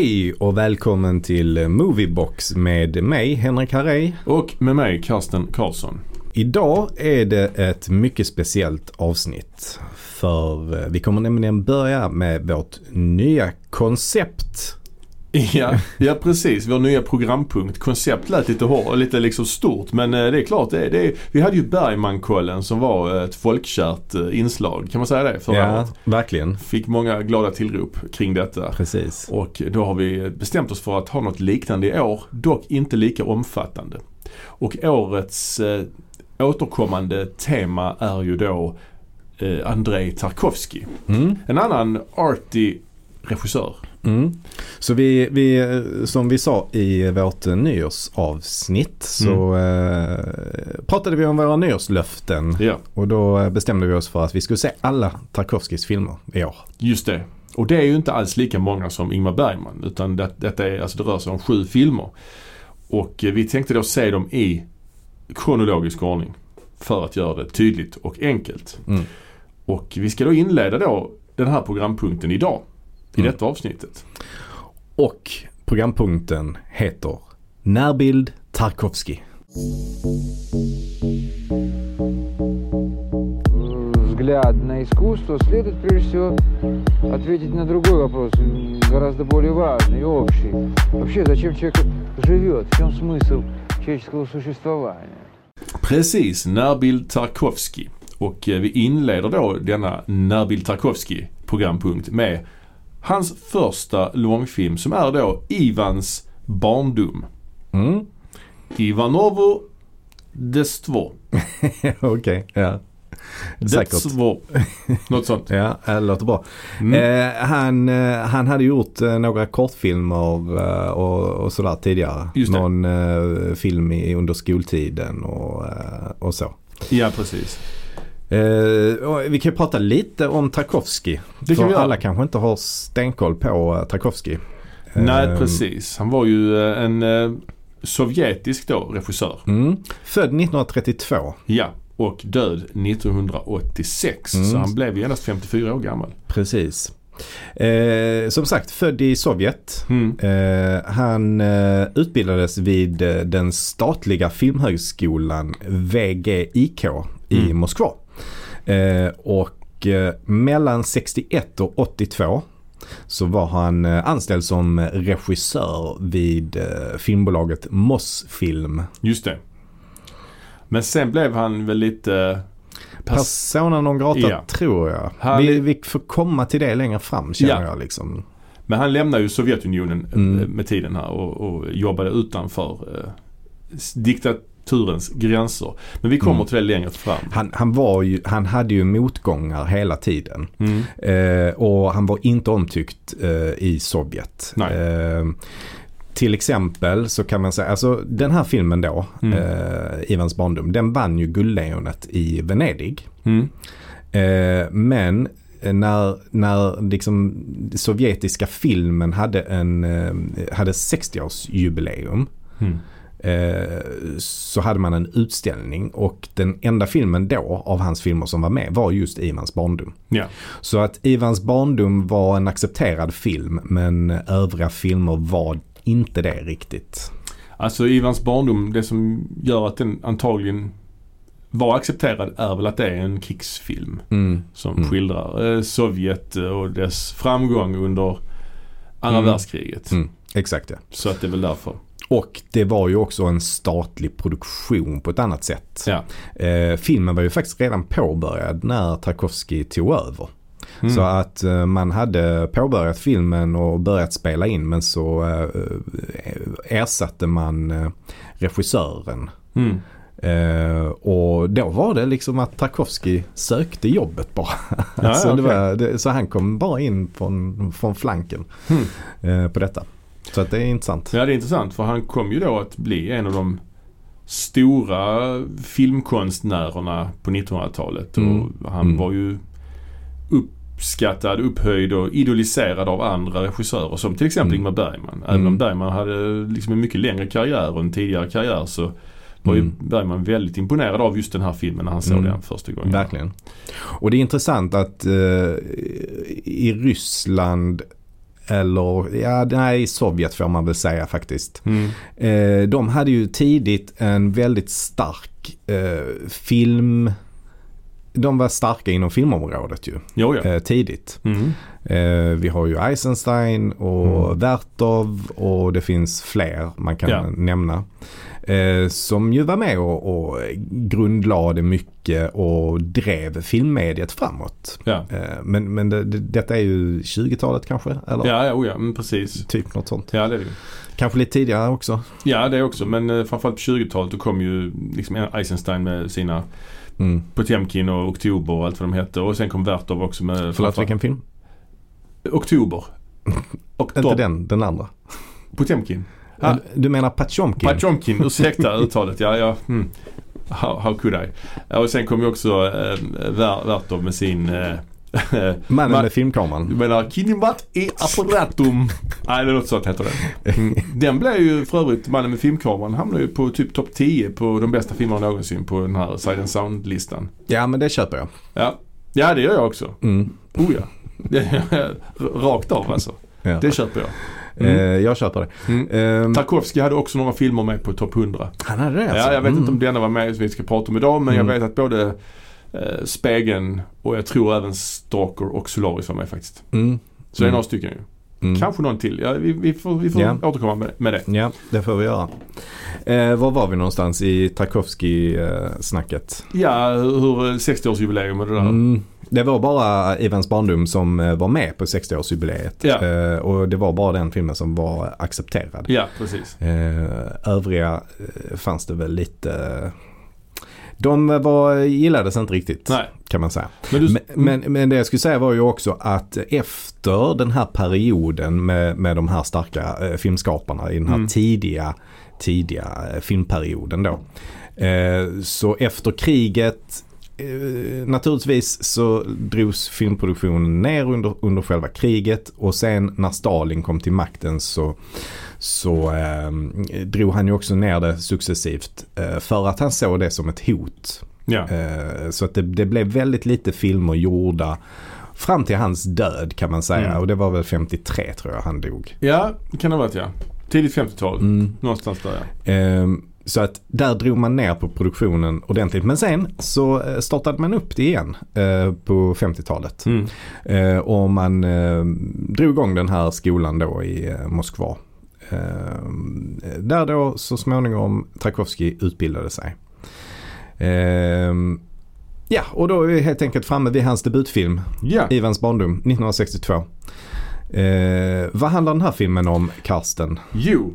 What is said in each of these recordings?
Hej och välkommen till Moviebox med mig Henrik Harrej. Och med mig Karsten Karlsson. Idag är det ett mycket speciellt avsnitt. För vi kommer nämligen börja med vårt nya koncept. Ja, ja precis. Vår nya programpunkt. Koncept lät lite, hår, lite liksom stort men eh, det är klart. Det, det, vi hade ju Bergmankollen som var ett folkkärt eh, inslag. Kan man säga det? Förra ja, året. verkligen. Fick många glada tillrop kring detta. Precis. Och då har vi bestämt oss för att ha något liknande i år. Dock inte lika omfattande. Och årets eh, återkommande tema är ju då eh, Andrei Tarkovsky. Mm. En annan arty regissör. Mm. Så vi, vi, som vi sa i vårt nyårsavsnitt så eh, pratade vi om våra nyårslöften. Ja, Och då bestämde vi oss för att vi skulle se alla Tarkovskys filmer i år. just det. Och det är ju inte alls lika många som Ingmar Bergman utan det, detta är, alltså det rör sig om sju filmer. Och eh, vi tänkte då se dem i kronologisk ordning för att göra det tydligt och enkelt. Mm. Och vi ska då inleda då den här programpunkten idag I Mm. detta avsnittet. Och programpunkten heter Närbild Tarkovsky. взгляд на искусство, следует прежде всего ответить на другой вопрос, м, гораздо более важный и общий. Вообще, зачем человек живет? В чем смысл человеческого существования? Precis, Närbild Tarkovsky. Och eh, vi inleder då denna Närbild Tarkovsky programpunkt med hans första långfilm som är då Ivans barndom. Mm. Ivanovo Destvo. Okej, ja. Säkert. Destvo. Något sånt. Ja, det låter bra. Mm. Eh, han, eh, han hade gjort eh, några kortfilmer eh, och, och sådär tidigare. Just det. Någon eh, film i, under skoltiden och, och så. Ja, precis. Eh, vi kan ju prata lite om Tarkovsky. Det kan för alla kanske inte har stenkoll på eh, Tarkovsky. Nej, Eh, precis. Han var ju en sovjetisk då regissör. Mm. Född 1932. Ja. Och död 1986. Mm. Så han blev ju endast 54 år gammal. Precis. Eh, som sagt, född i Sovjet. Mm. Eh, han eh, utbildades vid den statliga filmhögskolan VGIK i Mm. Moskva. Eh, och eh, mellan 61 och 82 så var han eh, anställd som regissör vid filmbolaget Mosfilm. Just det. Men sen blev han väl lite... Pers- Persona non grata Ja. tror jag. Han- Vi, vi får komma till det längre fram känner Ja. jag liksom. men han lämnade ju Sovjetunionen Mm. med tiden här och, och jobbade utanför eh, s- diktaturens gränser. Men vi kommer Mm. till det längre fram. Han, han, var ju, han hade ju motgångar hela tiden. Mm. Eh, och han var inte omtyckt eh, i Sovjet. Eh, till exempel så kan man säga, alltså den här filmen då, Mm. eh, Ivans barndom, den vann ju Guldlejonet i Venedig. Mm. Eh, men när, när liksom sovjetiska filmen hade, en, eh, hade 60-årsjubileum Mm. Eh, så hade man en utställning och den enda filmen då av hans filmer som var med var just Ivans barndom. Ja. Så att Ivans barndom var en accepterad film men övriga filmer var inte det riktigt. Alltså Ivans barndom, det som gör att den antagligen var accepterad är väl att det är en krigsfilm. Mm. Som Mm. skildrar eh, Sovjet och dess framgång under andra Mm. världskriget. Mm. Exakt ja. Så att det är väl därför. Och det var ju också en statlig produktion på ett annat sätt. Ja. Eh, filmen var ju faktiskt redan påbörjad när Tarkovsky tog över. Mm. Så att eh, man hade påbörjat filmen och börjat spela in men så eh, ersatte man eh, regissören. Mm. Eh, och då var det liksom att Tarkovsky sökte jobbet bara. Ja, alltså, ja, det var, det, så han kom bara in från, från flanken Mm. eh, på detta. Så att det är intressant. Ja det är intressant för han kom ju då att bli en av de stora filmkonstnärerna på 1900-talet. Mm. Och han Mm. var ju uppskattad, upphöjd och idoliserad av andra regissörer som till exempel Mm. Ingmar Bergman. Även Mm. om Bergman hade liksom en mycket längre karriär och en tidigare karriär så var ju Mm. Bergman väldigt imponerad av just den här filmen när han såg Mm. den första gången. Verkligen. Och det är intressant att eh, i Ryssland eller ja, nej, Sovjet får man väl säga faktiskt. Mm. Eh, de hade ju tidigt en väldigt stark eh, film... De var starka inom filmområdet ju, Jo, ja. eh, tidigt. Mm. Eh, vi har ju Eisenstein och Mm. Vertov och det finns fler man kan Ja. nämna. Eh, som ju var med och, och grundlade mycket och drev filmmediet framåt. Ja, Eh, men men det, det, detta är ju 20-talet kanske? Eller ja, ja, oh, ja men precis. typ något sånt. Ja, det är det. Kanske lite tidigare också. Ja, det också. Men eh, framförallt på 20-talet då kom ju liksom Eisenstein med sina Mm. Potemkin och Oktober och allt vad de hette. Och sen kom Vertov också med Förlåt, framför- vilken film? Oktober. Och Inte den, den andra. Potemkin. Ah. Du menar Patjomkin? Patjomkin, ursäkta uttalet. Ja, ja. Mm. How, how could I? Och sen kom ju också eh, Ver- Vertov med sin eh, Mannen Ma- med filmkameran. Du menar Kinimat e apparatum. Nej det är något sånt heter den. Mm. Den blev ju för övrigt, Mannen med filmkameran hamnade ju på typ topp 10 på de bästa filmerna någonsin på den här Side and Sound-listan. Ja men det köper jag. Ja. ja det gör jag också. Mm. Oh ja. Det, rakt av alltså. Ja. Det köper jag. Eh, Mm. jag köper det. Mm. Ehm, Tarkovsky hade också några filmer med på topp 100. han hade det alltså? Ja, jag vet Mm. inte om denna var med som vi ska prata om idag men Mm. jag vet att både eh, Spegeln och jag tror även Stalker och Solaris var med faktiskt. Mm. Så det är Mm. några stycken ju. Mm. Kanske någon till. Ja, vi, vi får, vi får Ja. återkomma med, med det. Ja, det får vi göra. Eh, var var vi någonstans i Tarkovsky-snacket? Ja, hur hur 60-årsjubileum och det där. Mm. Det var bara Ivans barndom som eh, var med på 60-årsjubileet. Ja. Eh, och det var bara den filmen som var accepterad. Ja, precis. Eh, övriga eh, fanns det väl lite... De var, gillades inte riktigt Nej. kan man säga. Men du, Men, men, det jag skulle säga var ju också att efter den här perioden med, med de här starka eh, filmskaparna i den här Mm. tidiga, tidiga eh, filmperioden då. Eh, så efter kriget eh, Naturligtvis så drogs filmproduktionen ner under, under själva kriget och sen när Stalin kom till makten så, så eh, drog han ju också ner det successivt eh, för att han såg det som ett hot. ja. Eh, Så att det, det blev väldigt lite filmer gjorda fram till hans död kan man säga. Mm. Och det var väl 53 tror jag han dog. ja, det kan det ha varit ja. Tidigt 50-tal. Mm. Någonstans där ja. Ehm, Så att där drog man ner på produktionen ordentligt. Men sen så eh, startade man upp det igen eh, på 50-talet. Mm. Eh, Och man eh, drog igång den här skolan då i eh, Moskva. Eh, Där då så småningom Tarkovsky utbildade sig. Eh, Ja, och då är vi helt enkelt framme vid hans debutfilm Ja. Ivans barndom 1962. Eh, vad handlar den här filmen om, Karsten? Jo.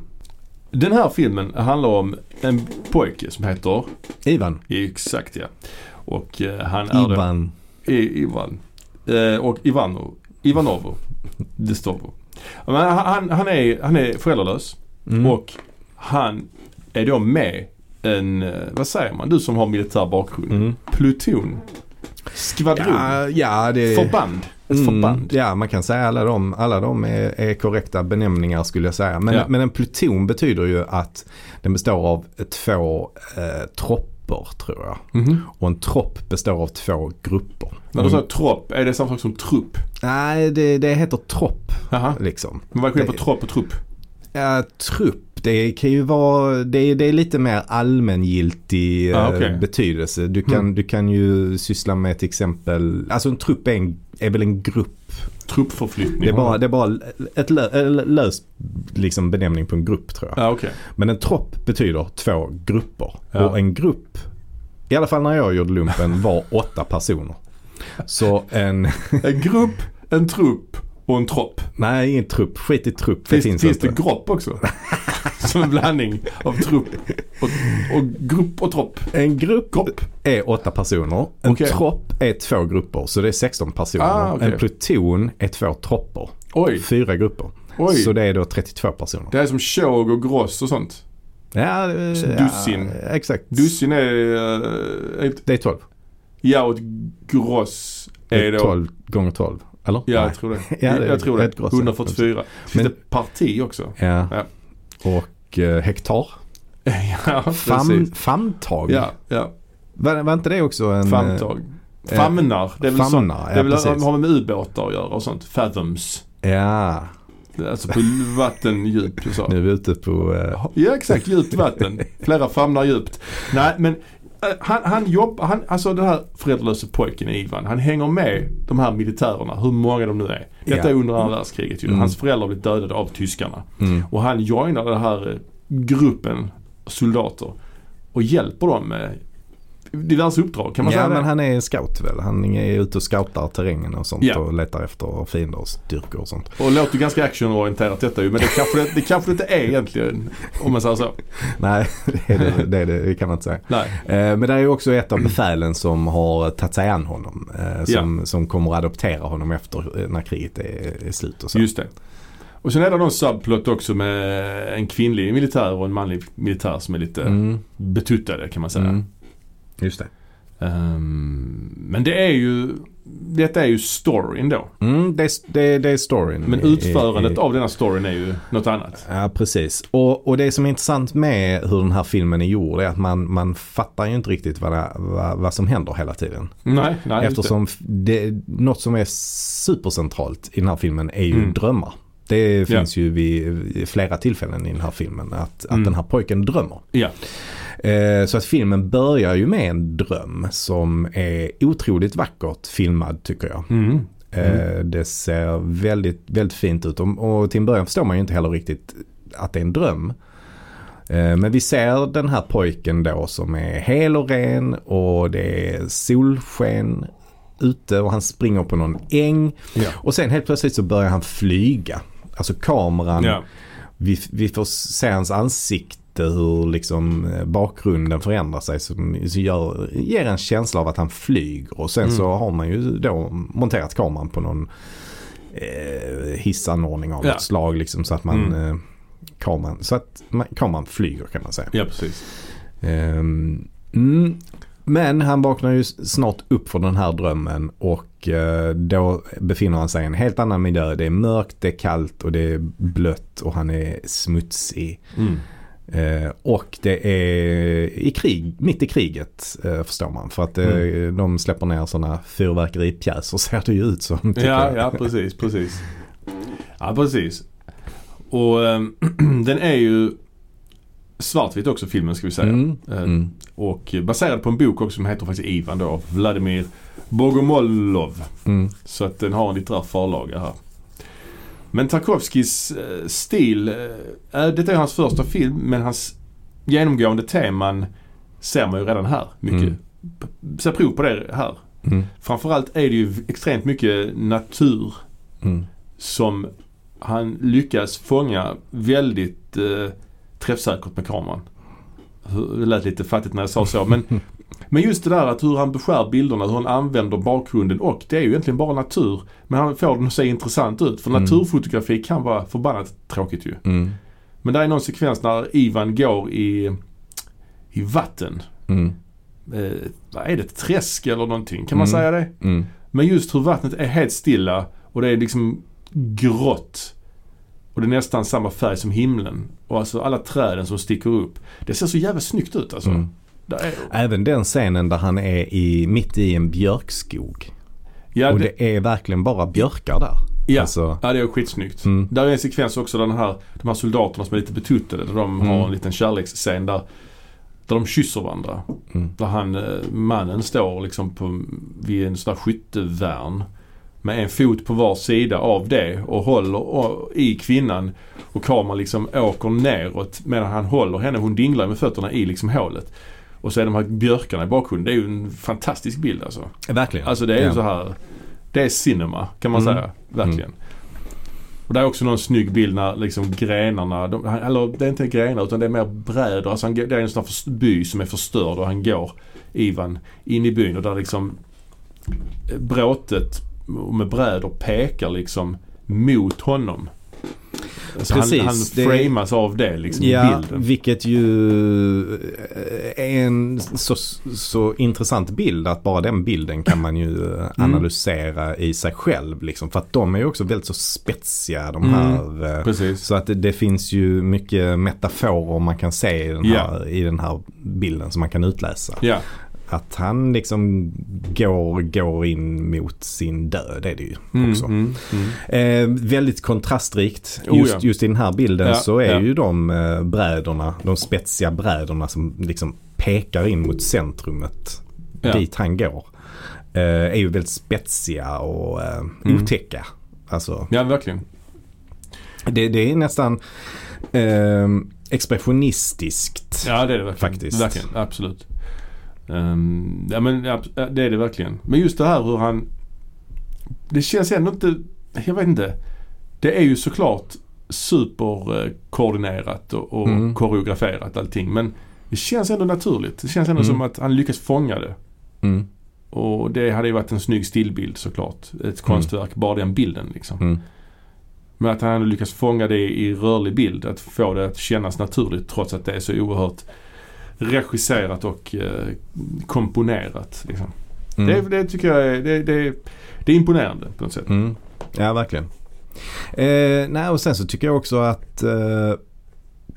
Den här filmen handlar om en pojke som heter, Ivan? exakt ja. Och eh, han är Ivan. I, Ivan. Eh, och Ivano, Ivanovo. Destovo. Men han, han, är, han är föräldralös Mm. och han är då med en, eh, vad säger man, du som har militär bakgrund. Mm. Pluton. Skvadron. Ja, ja, det Förband. Ett Mm, förband. Ja, man kan säga alla de, alla de är, är korrekta benämningar skulle jag säga. Men, Ja. men en pluton betyder ju att den består av två eh, tropper tror jag. Mhm. Och en tropp består av två grupper. När du sa tropp, är det samma sak som trupp? Nej, det, det heter tropp liksom. Men vad är skillnaden på tropp och trupp? Ja, trupp, det kan ju vara, det, det är lite mer allmängiltig Ah, eh, okej. betydelse. Du kan, Mm. du kan ju syssla med till exempel, alltså en trupp är, en, är väl en grupp. Truppförflyttning. Det är bara, det är bara ett lö, en lös liksom benämning på en grupp tror jag. Ja, okej. Men en tropp betyder två grupper. Ja. Och en grupp, i alla fall när jag gjorde lumpen, var åtta personer. Så en, En grupp, en trupp och en tropp. nej ingen trupp, skit i trupp. Det Finns, finns, finns det gropp också? Som en blandning av trupp och, och grupp och tropp. En grupp Gropp. är åtta personer. En Okej. tropp är två grupper. Så det är 16 personer. Ah, okej. En pluton är två tropper. Oj, Fyra grupper. oj. Så det är då 32 personer. Det är som tjog och gross och sånt. Ja, eh, Så ja, dussin. exakt. Dussin är... eh, ett, Det är 12. ja och ett gross Det är är då... 12 gånger 12. Eller? Ja, Nej. jag tror det. Ja, det jag tror det. ett gross. 144. Finns Men- det parti också? Ja. Ja. Och eh, hektar. ja, Fam, famntag. Ja, ja. Var, var inte det också en... Famntag. eh, Famnar. Det är väl, sånt, famnar, det är väl har med ubåtar att göra och sånt. Fathoms. Ja. Alltså på vattendjup. Så. Nu är vi ute på... eh, Ja exakt, djupt vatten. Flera famnar djupt. Nej men eh, han, han jobbar, han, alltså den här föräldralöse pojken Ivan, han hänger med de här militärerna, hur många de nu är. Detta är under andra världskriget ju. Mm. Hans föräldrar blivit dödade av tyskarna. mm. Och han joinar den här eh, gruppen soldater och hjälper dem med diverse uppdrag. Kan man ja säga men det? han är scout väl? Han är ute och scoutar terrängen och sånt Ja. och letar efter fiender och styrkor och sånt. Och låter ganska actionorienterat detta ju. Men det kanske det, det kanske det inte är egentligen. Om man säger så. Nej, det, är det, det, är det, det kan man inte säga. Nej. Eh, Men det är ju också ett av befälen som har tagit sig an honom. eh, Som, som kommer att adoptera honom efter eh, när kriget är, är slut och så. Just det. Och sen är det någon subplot också med en kvinnlig militär och en manlig militär som är lite Mm. betuttade kan man säga. Mm. Just det. Ehm, men det är ju, detta är ju storyn då. Mm, det, är- det, det är storyn. Men i- utförandet i- av denna storyn är ju något annat. Ja, precis. Och, och det som är intressant med hur den här filmen är gjord är att man, man fattar ju inte riktigt vad, det, vad, vad som händer hela tiden. Nej, nej. Eftersom f- det, något som är supercentralt i den här filmen är ju Mm. drömmar. Det Ja. finns ju vid flera tillfällen i den här filmen att, Mm. att den här pojken drömmer. Ja. Eh, så att filmen börjar ju med en dröm som är otroligt vackert filmad tycker jag. Mm. Eh, det ser väldigt, väldigt fint ut och, och till en början förstår man ju inte heller riktigt att det är en dröm. Eh, men vi ser den här pojken då som är hel och ren och det är solsken ute och han springer på någon äng. Ja. Och sen helt plötsligt så börjar han flyga. Alltså kameran, Ja. vi, vi får se hans ansikte hur liksom eh, bakgrunden förändrar sig som som gör, ger en känsla av att han flyger. Och sen Mm. så har man ju då monterat kameran på någon eh, hissanordning av Ja. något slag liksom så att man Mm. eh, kameran, så att man, kameran flyger kan man säga. ja, precis. Ehm, mm, men han vaknar ju snart upp från den här drömmen och eh, då befinner han sig i en helt annan miljö. Det är mörkt, det är kallt och det är blött och han är smutsig. Mm. Eh, och det är i krig, mitt i kriget eh, förstår man. För att eh, Mm. de släpper ner sådana fyrverkeripjäser ser det ju ut som. Ja, jag. ja, precis, precis. Ja, precis. Och ehm, den är ju svartvit också filmen ska vi säga. Mm, mm. Och baserad på en bok också som heter faktiskt Ivan då, av Vladimir Bogomolov. Mm. Så att den har en litterär förlaga här. Men Tarkovskis eh, stil, eh, är- detta är hans första film men hans genomgående teman ser man ju redan här mycket. Mm. Ser prov på det här. Mm. Framförallt är det ju extremt mycket natur Mm. som han lyckas fånga väldigt eh, träffsäkert med kameran. Det lät lite fattigt när jag sa så men, men just det där att hur han beskär bilderna, hur han använder bakgrunden och det är ju egentligen bara natur. Men han får den att se intressant ut för Mm. naturfotografi kan vara förbannat tråkigt ju. Mm. Men det är någon sekvens när Ivan går i, i vatten. Mm. Eh, vad är det? Träsk eller någonting? Kan man Mm. säga det? Mm. Men just hur vattnet är helt stilla och det är liksom grått. Och det är nästan samma färg som himlen. Och alltså alla träden som sticker upp. Det ser så jävla snyggt ut alltså. Även den scenen där han är i, mitt i en björkskog. ja, och det, det är verkligen bara björkar där. ja, Alltså, ja, det är skitsnyggt. mm. Där är en sekvens också där den här, de här soldaterna som är lite betuttade. Där de Mm. har en liten kärleksscen där, där de kysser varandra. Mm. Där han, eh, mannen står liksom på, vid en sån där skyttevärn. Med en fot på var sida av det och håller i kvinnan. Och kameran liksom åker neråt medan han håller henne. Hon dinglar med fötterna i liksom hålet. Och så är de här björkarna i bakgrunden. Det är ju en fantastisk bild alltså. Verkligen. Alltså det är ju Ja. så här. Det är cinema kan man Mm. säga. Verkligen. Och det är också någon snygg bild när liksom grenarna, de, eller det är inte grenar utan det är mer brädor. Alltså han, det är en sån här by som är förstörd och han går, Ivan, in i byn och där liksom bråtet med brädor pekar liksom mot honom. Alltså Precis, han, han det- framas av det liksom i Ja, bilden. vilket ju eh, är en så, så intressant bild att bara den bilden kan man ju Mm. eh, analysera i sig själv. Liksom, för att de är ju också väldigt så spetsiga de Mm. här. eh, Precis. Så att det, det finns ju mycket metaforer man kan se i den här, i den här bilden som man kan utläsa. Ja. Att han liksom går, går in mot sin död är det ju Mm, också. mm, mm. Eh, väldigt kontrastrikt. Oh, Just, ja. just i den här bilden Ja, så är ja. ju de eh, brädorna, de spetsiga brädorna som liksom pekar in mot centrumet dit han går. Eh, är ju väldigt spetsiga och eh, Mm. otäcka. Alltså, Ja, verkligen. det, det är nästan eh, expressionistiskt. Ja, det är det verkligen. Faktiskt. Verkligen, absolut. Ehm, ja, men ja, det är det verkligen. Men just det här hur han... Det känns ändå inte... Jag vet inte. Det är ju såklart superkoordinerat och, och Mm. koreograferat allting. Men det känns ändå naturligt. Det känns ändå Mm. som att han lyckas fånga det. Mm, Och det hade ju varit en snygg stillbild såklart. Ett konstverk, bara den bilden liksom. mm, Men att han ändå lyckas fånga det i rörlig bild. Att få det att kännas naturligt trots att det är så oerhört regisserat och eh, komponerat. Liksom. mm. Det, det tycker jag är, det, det, det är imponerande på något sätt. Mm. Ja, verkligen. Eh, nej, och sen så tycker jag också att eh,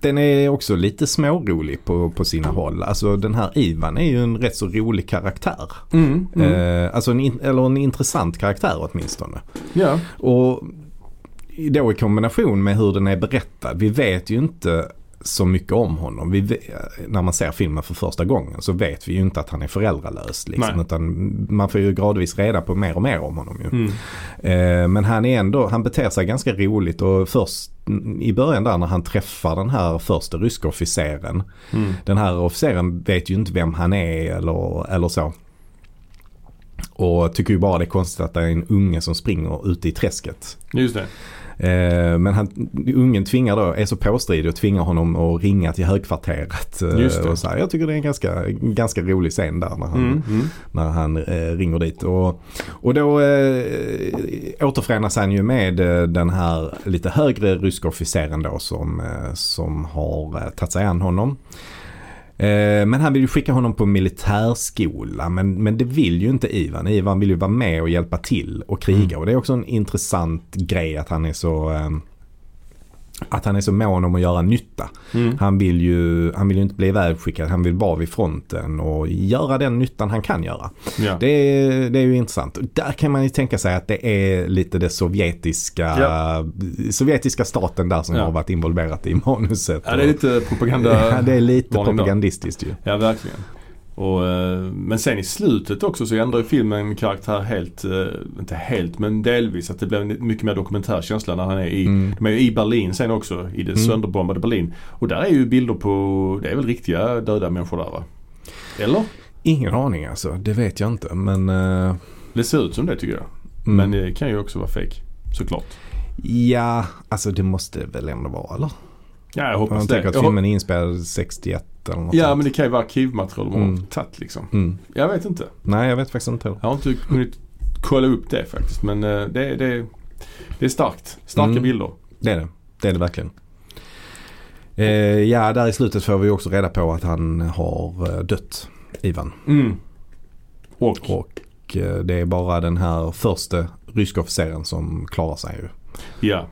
den är också lite smårolig på, på sina håll. Alltså den här Ivan är ju en rätt så rolig karaktär. Mm, mm. Eh, alltså en, in- eller en intressant karaktär åtminstone. Ja, Och då i kombination med hur den är berättad. Vi vet ju inte så mycket om honom. Vi, när man ser filmen för första gången så vet vi ju inte att han är föräldralös. Liksom, utan man får ju gradvis reda på mer och mer om honom. Ju. mm. Eh, men han är ändå, han beter sig ganska roligt och först i början där när han träffar den här första ryska officeren. Mm. Den här officeren vet ju inte vem han är eller, eller så. Och tycker ju bara det är konstigt att det är en unge som springer ute i träsket. just det. Eh, men han, ungen tvingar då, är så påstridig och tvingar honom att ringa till högkvarteret. Eh. Och så här, jag tycker det är en ganska, ganska rolig scen där när han, Mm, mm. när han eh, ringer dit. Och, och då eh, återförenas han ju med den här lite högre ryska officeren då som, som har tagit sig an honom. Eh, men han vill ju skicka honom på militärskola men, men det vill ju inte Ivan. Ivan vill ju vara med och hjälpa till och kriga Mm. och det är också en intressant grej att han är så eh, att han är så mån om att göra nytta. Mm. Han vill ju, han vill ju inte bli ivägskickad, han vill vara vid fronten och göra den nyttan han kan göra. Ja. Det är, det är ju intressant. Där kan man ju tänka sig att det är lite det sovjetiska, Ja. sovjetiska staten där som Ja. har varit involverat i manuset. ja, det är lite propaganda. ja, det är lite propagandistiskt ju. Ja, verkligen. Och, eh, men sen i slutet också så ändrar ju filmen karaktär helt, eh, inte helt men delvis att det blir mycket mer dokumentär känsla när han är i, Mm. de är i Berlin sen också, i det Mm. sönderbombade Berlin. Och där är ju bilder på, det är väl riktiga döda människor där va? Eller? Ingen aning alltså, det vet jag inte men eh, Det ser ut som det tycker jag. mm. Men det kan ju också vara fake såklart. Ja, alltså det måste väl ändå vara eller? Ja, jag Jag hoppas det. tänker att Jag filmen är inspelad 61 eller något ja, sånt. men det kan ju vara arkivmaterial de har Mm. tagit liksom. Mm. Jag vet inte. Nej, jag vet faktiskt inte heller. Jag har inte hunnit kolla upp det faktiskt. Men eh, det, det, det är starkt. Starka Mm. bilder. Det är det. Det är det verkligen. Eh, ja, där i slutet får vi också reda på att han har eh, dött, Ivan. Mm. Och, Och eh, det är bara den här första ryska officeren som klarar sig ju. ja.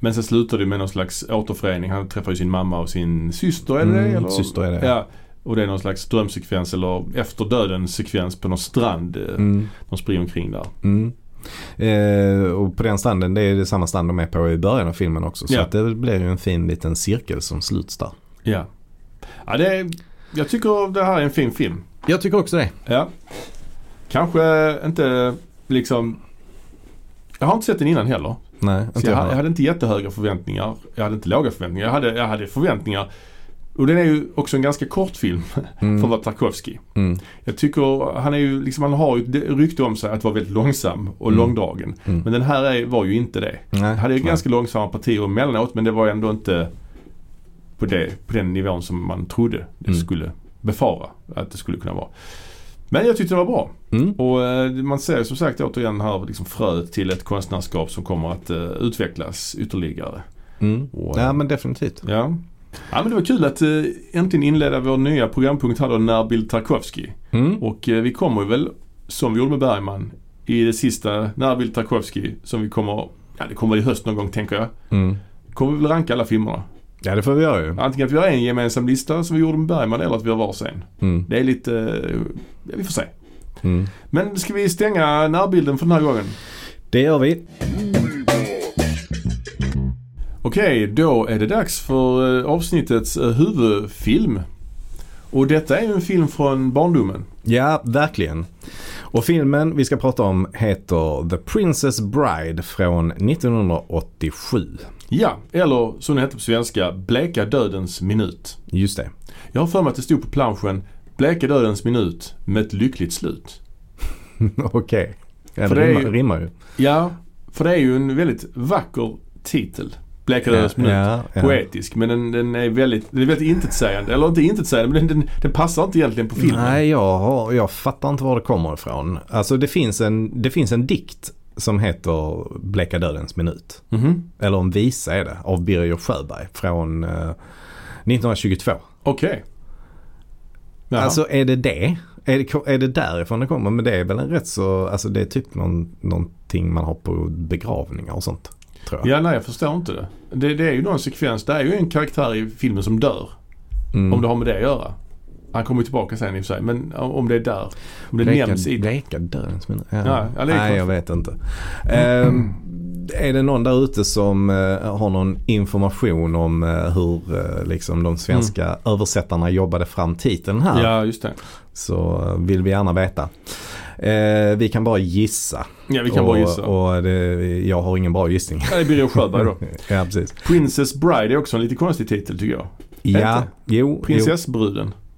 Men sen slutar det med någon slags återförening. Han träffar ju sin mamma och sin syster, är det Mm? Eller? syster är det. Ja. Och det är någon slags drömsekvens eller efter döden sekvens på någon strand. eh, Mm. De springer omkring där. Mm. Eh, och på den stranden, det är det samma strand de är på i början av filmen också. Så Ja. att det blir ju en fin liten cirkel som sluts där. Ja. Ja, det är, jag tycker det här är en fin film. Jag tycker också det. Ja. Kanske inte liksom... Jag har inte sett den innan heller. Nej, inte jag, jag. jag hade inte jättehöga förväntningar. Jag hade inte låga förväntningar. Jag hade, jag hade förväntningar. Och den är ju också en ganska kort film för att mm. vara Tarkovsky. Mm. Jag tycker han är ju liksom, han har ju rykte om sig att vara väldigt långsam och Mm. långdragen. Mm. Men den här är, var ju inte det. Nej, Han hade ju ganska långsamma partier emellanåt men det var ändå inte på, det, på den nivån som man trodde det Mm. skulle befara att det skulle kunna vara. Men jag tyckte det var bra. Mm. Och eh, man ser som sagt återigen här liksom fröet till ett konstnärskap som kommer att eh, utvecklas ytterligare. Mm. Och, Ja men definitivt. Ja. ja men det var kul att eh, äntligen inleda vår nya programpunkt här då, Närbild Tarkovsky. Mm. Och eh, vi kommer ju väl, som vi gjorde med Bergman, i det sista Närbild Tarkovsky som vi kommer, ja det kommer i höst någon gång tänker jag. Mm. Kommer vi väl ranka alla filmerna. Ja det får vi göra ju. Antingen att vi har en gemensam lista som vi gjorde med Bergman eller att vi har varsin. Mm. Det är lite, ja, vi får se. Mm. Men ska vi stänga närbilden för den här gången? Det gör vi. Okej, då är det dags för eh, avsnittets eh, huvudfilm. Och detta är ju en film från barndomen. Ja, verkligen. Och filmen vi ska prata om heter The Princess Bride från 1987. Ja, eller som det heter på svenska, Bleka dödens minut. Just det. Jag har för mig att det stod på planschen Bleka dödens minut med ett lyckligt slut. Okej. För det rimmar, ju- rimmar ju. Ja, för det är ju en väldigt vacker titel. Bleka dödens minut. Ja, ja. Poetisk, men den, den är väldigt, den är väldigt intetsägande. Eller inte intetsägande, men den, den, den passar inte egentligen på filmen. Nej, jag, har, jag fattar inte var det kommer ifrån. Alltså det finns en, det finns en dikt som heter Bleka dödens minut. Mhm. Eller en visa är det, av Birger Sjöberg från eh, 1922. Okej. Jaha. Alltså är det det? Är det, är det därifrån det kommer? Men det är väl en rätt så, alltså det är typ någon, någonting man har på begravningar och sånt. Tror jag. Ja, nej jag förstår inte det. det. Det är ju någon sekvens, det är ju en karaktär i filmen som dör. Mm. Om det har med det att göra. Han kommer tillbaka sen i och för sig. Men om det är där. Om det Bleka, nämns i... bleka dödens minut. Ja. Ja, ja, Nej, jag vet inte. Ehm, är det någon där ute som eh, har någon information om eh, hur eh, liksom de svenska översättarna jobbade fram titeln här? Ja, just det. Så vill vi gärna veta. Vi kan bara gissa. Ja, vi kan och, bara gissa. Och det, jag har ingen bra gissning. Ja, det är Birger Sjöberg då. ja, precis. Princess Bride är också en lite konstig titel tycker jag. Ja, inte? jo. Prinsessbruden. Jo,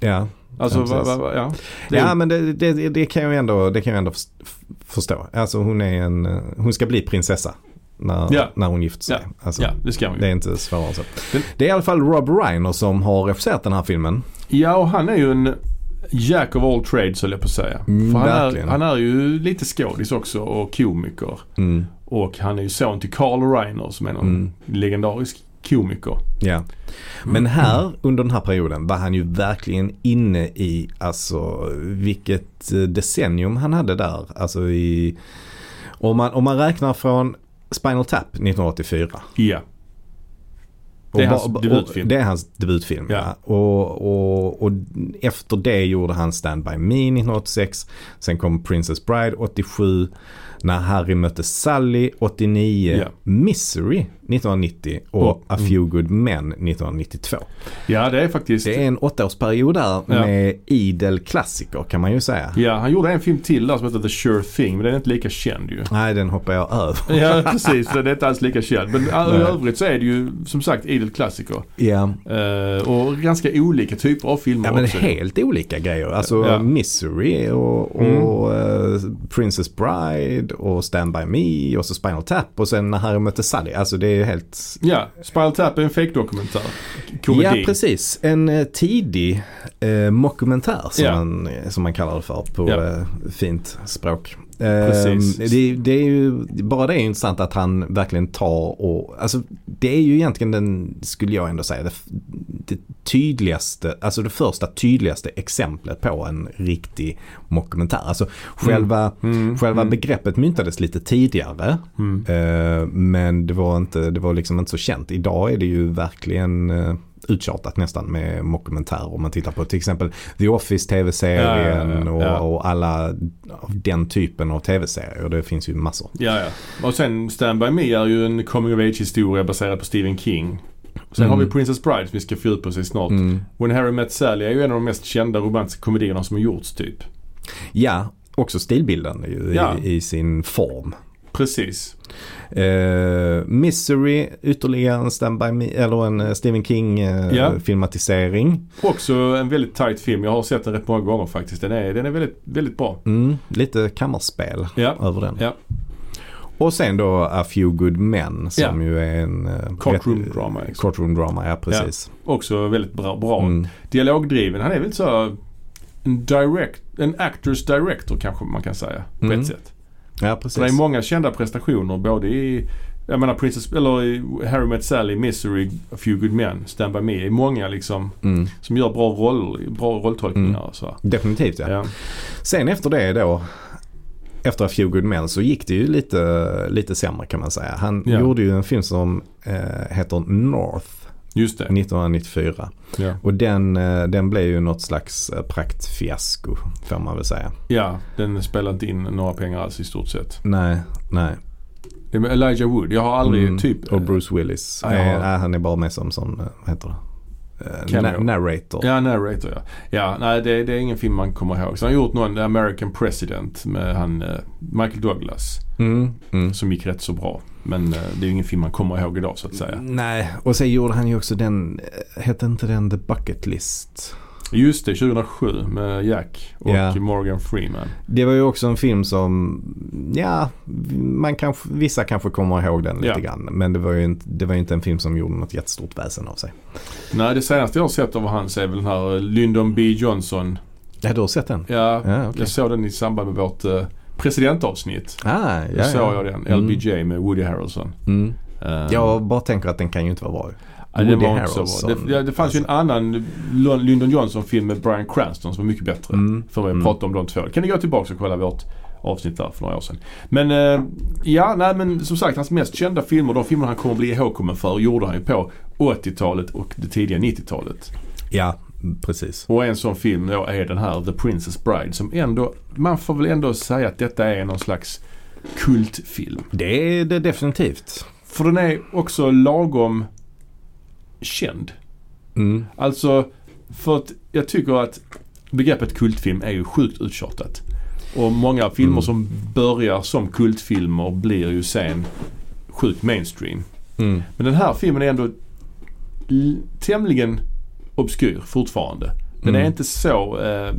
ja. Alltså, Ja, va, va, ja. Det Ja men det, det, det kan jag ändå, det kan jag ändå först- förstå. Alltså hon är en, hon ska bli prinsessa när, Ja. när hon gifter sig. Alltså, ja, det ska man Det är inte svårare än så. Det är i alla fall Rob Reiner som har regisserat den här filmen. Ja, och han är ju en Jack of all trades höll jag på att säga. Mm, han, är, han är ju lite skådis också och komiker. Mm, Och han är ju son till Carl Reiner som är någon Mm. legendarisk komiker. ja. Men här under den här perioden var han ju verkligen inne i, alltså vilket eh, decennium han hade där. Alltså i, om man, om man räknar från Spinal Tap 1984. Ja. Det är Och hans debutfilm. Det är hans debutfilm, ja. Ja. Och, och, och efter det gjorde han Stand By Me 1986. Sen kom Princess Bride 87. När Harry mötte Sally 89. Ja. Misery 1990 och Och- A Few Good Men 1992. Ja, det är faktiskt... Det är en åttaårsperiod där Ja. med idel klassiker kan man ju säga. Ja, han gjorde en film till där som heter The Sure Thing men den är inte lika känd ju. Nej, den hoppar jag över. Ja, precis. Det är inte alls lika känd. Men i Nej. övrigt så är det ju som sagt idel klassiker. Ja. Eh, och ganska olika typer av filmer Ja men också. helt olika grejer. Alltså Ja. Misery och, och eh, Princess Bride och Stand By Me och så Spinal Tap och sen när Harry mötte Sally. Alltså det är helt... Ja, Spinal Tap är en fake-dokumentär. Komedi. Ja precis. En eh, tidig eh, mockumentär som, Ja. man, som man kallar det för på Ja. eh, fint språk. Precis. Eh, det, det är ju, bara det är intressant att han verkligen tar och, alltså det är ju egentligen den, skulle jag ändå säga, det, det tydligaste, alltså det första tydligaste exemplet på en riktig mockumentär. Alltså själva, Mm, själva mm, begreppet myntades lite tidigare. mm. Eh, men det var, inte, det var liksom inte så känt. Idag är det ju verkligen eh, uttjatat nästan med mockumentärer. Om man tittar på till exempel The Office tv-serien Ja, ja. Och, och alla den typen av tv-serier. Det finns ju massor. Ja, ja. Och sen Stand By Me är ju en coming of age historia baserad på Stephen King. Sen Mm. har vi Princess Bride som vi ska fördjupa oss i snart. Mm. When Harry Met Sally är ju en av de mest kända romantiska komedierna som har gjorts typ. Ja, också stilbildande ju Ja. i, i sin form. Precis. Eh, Misery, ytterligare en Stand By Me, eller en eh, Stephen King eh, Ja. filmatisering. Också en väldigt tight film. Jag har sett den rätt många gånger faktiskt. Den är, den är väldigt, väldigt bra. Mm, lite kammarspel Ja. över den. Ja. Och sen då A Few Good Men som ju är en... eh, Courtroom rätt- drama, liksom. Courtroom drama, ja precis. Också väldigt bra. bra. Mm. Dialogdriven. Han är väl så en direct, en actors director kanske man kan säga. På Mm. ett sätt. Ja Så det är precis. många kända prestationer både i jag menar Princess, eller Harry Met Sally, Misery, A Few Good Men, Stand By Me. Det är många liksom Mm. som gör bra roll, bra rolltolkningar Mm. så. Definitivt ja. Ja. Sen efter det då, efter A Few Good Men så gick det ju lite, lite sämre kan man säga. Han Ja. gjorde ju en film som eh, heter North Just det. 1994. Ja. Och den, eh, den blev ju något slags eh, praktfiasko får man väl säga. ja, den spelar inte in några pengar alls i stort sett. Nej, nej. Elijah Wood. Jag har aldrig Mm, typ... Och Bruce Willis. Ja. Eh, nej, han är bara med som eh, vad heter det? Eh, na- narrator. Ja, Narrator ja. Ja, nej det, det är ingen film man kommer ihåg. Så han har gjort någon American President med han eh, Michael Douglas. Mm, mm. Som gick rätt så bra. Men eh, det är ju ingen film man kommer ihåg idag så att säga. Nej, och sen gjorde han ju också den, eh, hette inte den The Bucket List? Just det, 2007 med Jack och Ja. Morgan Freeman. Det var ju också en film som, ja, man kanske, vissa kanske kommer ihåg den lite grann. Men det var, ju inte, det var ju inte en film som gjorde något jättestort väsen av sig. Nej, det senaste jag har sett av hans är väl den här Lyndon B Johnson. Ja, du har sett den? Ja, Ja, okej. jag såg den i samband med vårt eh, presidentavsnitt. Ah, Då ja, såg ja. jag den. Mm. LBJ med Woody Harrelson. Mm. Eh, Jag bara tänker att den kan ju inte vara bra. Ja, det Woody. Harrelson, Det, ja, det fanns ju en annan Lon- Lyndon Johnson-film med Bryan Cranston som var mycket bättre. Mm. För vi Mm. pratade om de två. Kan ni gå tillbaka och kolla vårt avsnitt där för några år sedan. Men eh, ja, nej men som sagt hans mest kända filmer, de filmer han kommer bli ihågkommen för, gjorde han ju på 80-talet och det tidiga 90-talet. Ja, precis. Och en sån film då är den här The Princess Bride som ändå, man får väl ändå säga att detta är någon slags kultfilm. Det är det definitivt. För den är också lagom känd. Mm. Alltså, för att jag tycker att begreppet kultfilm är ju sjukt uttjatat. Och många filmer Mm. som börjar som kultfilmer blir ju sen sjukt mainstream. Mm. Men den här filmen är ändå tämligen obskyr fortfarande. Den Mm. är inte så eh,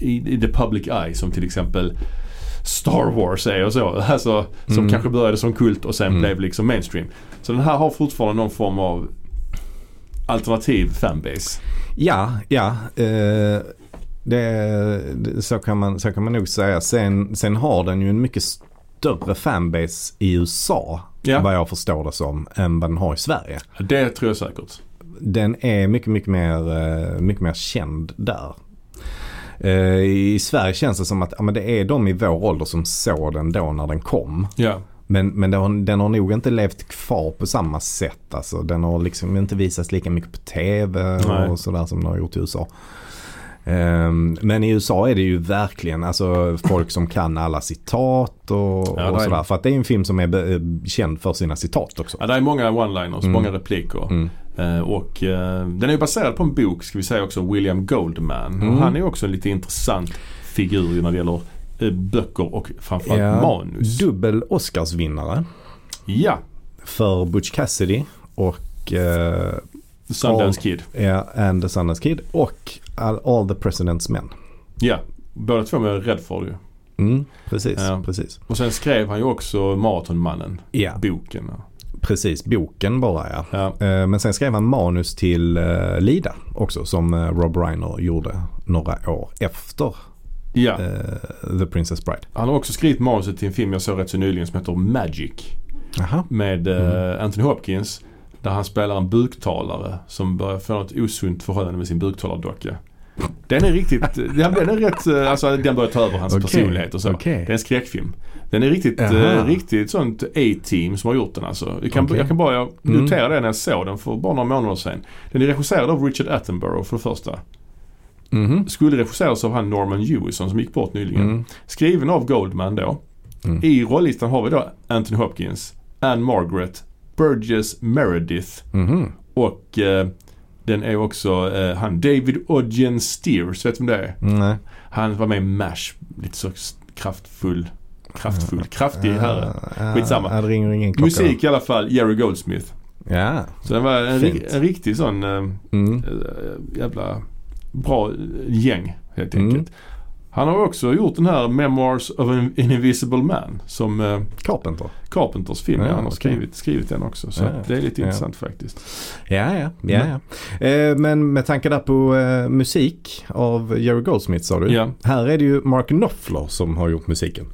i, i the public eye som till exempel Star Wars är och så. Alltså, som Mm. kanske började som kult och sen Mm. blev liksom mainstream. Så den här har fortfarande någon form av alternativ fanbase. Ja, ja. Eh, det, så, kan man, så kan man nog säga. Sen, sen har den ju en mycket större fanbase i USA. Ja. Vad jag förstår det som. Än vad den har i Sverige. Det tror jag säkert. Den är mycket, mycket mer, eh, mycket mer känd där. Eh, I Sverige känns det som att ja, men det är de i vår ålder som såg den då när den kom. Ja. Men, men den, har, den har nog inte levt kvar på samma sätt. Alltså, den har liksom inte visats lika mycket på tv Nej. och sådär som den har gjort i USA. Ehm, men i USA är det ju verkligen alltså, folk som kan alla citat och, Ja, och det är- sådär. För att det är en film som är eh, känd för sina citat också. ja, det är många one-liners, Mm. många repliker. Mm. Eh, och eh, den är ju baserad på en bok, ska vi säga också, William Goldman. Mm. Och han är också en lite intressant figur när det gäller eh, böcker och framförallt Ja, manus. Dubbel Oscarsvinnare Ja, för Butch Cassidy och uh, Sundance Kid. ja, And the Sundance Kid och All, All the President's Men. Ja, båda två med Redford ju. Mm, precis, Ja. precis. Och sen skrev han ju också Maratonmannen, Ja, boken. Precis. Boken bara ja. Ja, Eh, Men sen skrev han manus till eh, Lida också som eh, Rob Reiner gjorde några år efter ja. The Princess Bride. Han har också skrivit manuset till en film jag såg rätt så nyligen som heter Magic. Jaha. Med Mm. Anthony Hopkins. Där han spelar en buktalare som börjar få ett osunt förhållande med sin buktalardocka. Den är riktigt, den, är rätt, alltså den börjar ta över hans Okej, personlighet och så. okej. Det är en skräckfilm. Den är riktigt, eh, riktigt sånt A-team som har gjort den alltså. Jag kan, Okej. jag kan bara Mm. notera det när jag såg den för bara några månader sedan. Den är regisserad av Richard Attenborough för det första. Mhm. Skulle regisseras av han Norman Jewison som gick bort nyligen. Mm. Skriven av Goldman då. Mm. I rollistan har vi då Anthony Hopkins, Anne Margaret, Burgess Meredith Mhm. och eh, den är också eh, han David Ogden Steers, vet du vem det är? Nej. Han var med i MASH, lite så kraftfull, kraftfull, kraftig herre. Skitsamma. Det ringer ingen klocka. Musik i alla fall, Jerry Goldsmith. Ja. Så den var en, ri- en riktig sån eh, Mm. eh, jävla bra gäng helt Mm. enkelt. Han har också gjort den här Memoirs of an Invisible Man som eh, Carpenter. Carpenters film. Ja, Ja, han har skrivit, skrivit den också. Så Ja, det är lite ja. intressant faktiskt. Ja, ja. ja, ja. Eh, men med tanke där på eh, musik av Jerry Goldsmith sa du. Ja. Här är det ju Mark Knopfler som har gjort musiken.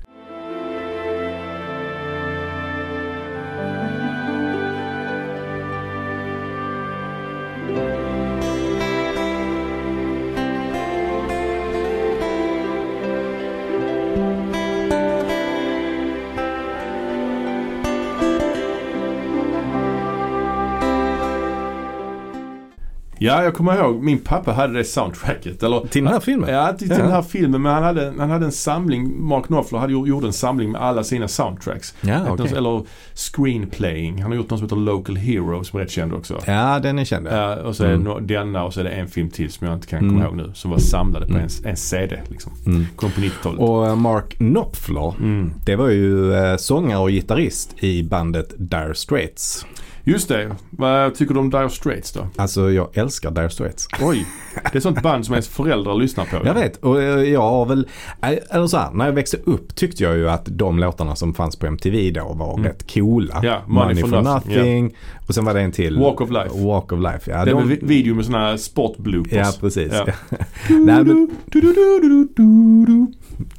Ja, jag kommer ihåg. Min pappa hade det soundtracket. Eller, Till den här filmen? Ja, till, till Ja. den här filmen. Men han hade, han hade en samling. Mark Knopfler hade gjort, gjort en samling med alla sina soundtracks. Ja, Något- okej. Eller screenplaying. Han har gjort något som heter Local Hero som är rätt känd också. Ja, den är känd. ja. Och så är det Mm. denna och så är det en film till som jag inte kan Mm. komma ihåg nu. Som var samlade på Mm. en, en CD liksom. Mm. Kom på 90-talet. Och eh, Mark Knopfler, Mm. det var ju eh, sångare och gitarrist i bandet Dire Straits. Just det. Vad tycker du om Dire Straits då? Alltså jag älskar Dire Straits. Oj. Det är sånt band som ens föräldrar lyssnar på. Jag vet och eh, jag har väl, eh, eller så här, när jag växte upp tyckte jag ju att de låtarna som fanns på MTV då var Mm. rätt coola. Ja, Money for Nothing, och sen var det en till. Walk of Life. Walk of Life, ja. det är de- vi- video med såna här sportbloopers. Ja, precis. Ja. Nej, men,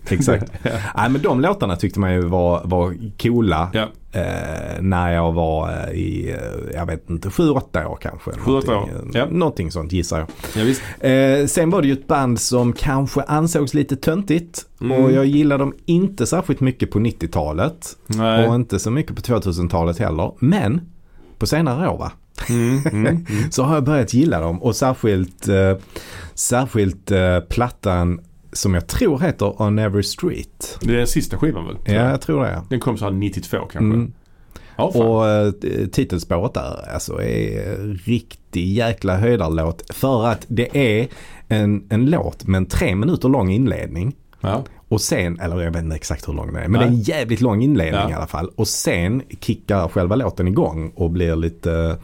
exakt. Nej, men de låtarna tyckte man ju var, var coola. Ja. Eh, när jag var eh, i, eh, jag vet inte, 7-8 år kanske. Sju, åtta år, Någonting, ja. eh, Någonting sånt gissar jag. Ja. Eh, sen var det ju ett band som kanske ansågs lite töntigt. Mm. Och jag gillade dem inte särskilt mycket på 90-talet. Nej. Och inte så mycket på 2000-talet heller. Men på senare år va? Mm, mm, mm. Så har jag börjat gilla dem. Och särskilt, eh, särskilt eh, plattan som jag tror heter On Every Street. Det är den sista skivan väl? Ja, jag tror det. Den kom så här 92 kanske. Mm. Ja. Och eh, titelspåret där alltså är riktig jäkla höjdarlåt. För att det är en, en låt med en tre minuter lång inledning. ja. Och sen, eller jag vet inte exakt hur lång den är, men Nej. det är en jävligt lång inledning Ja. i alla fall. Och sen kickar själva låten igång och blir lite,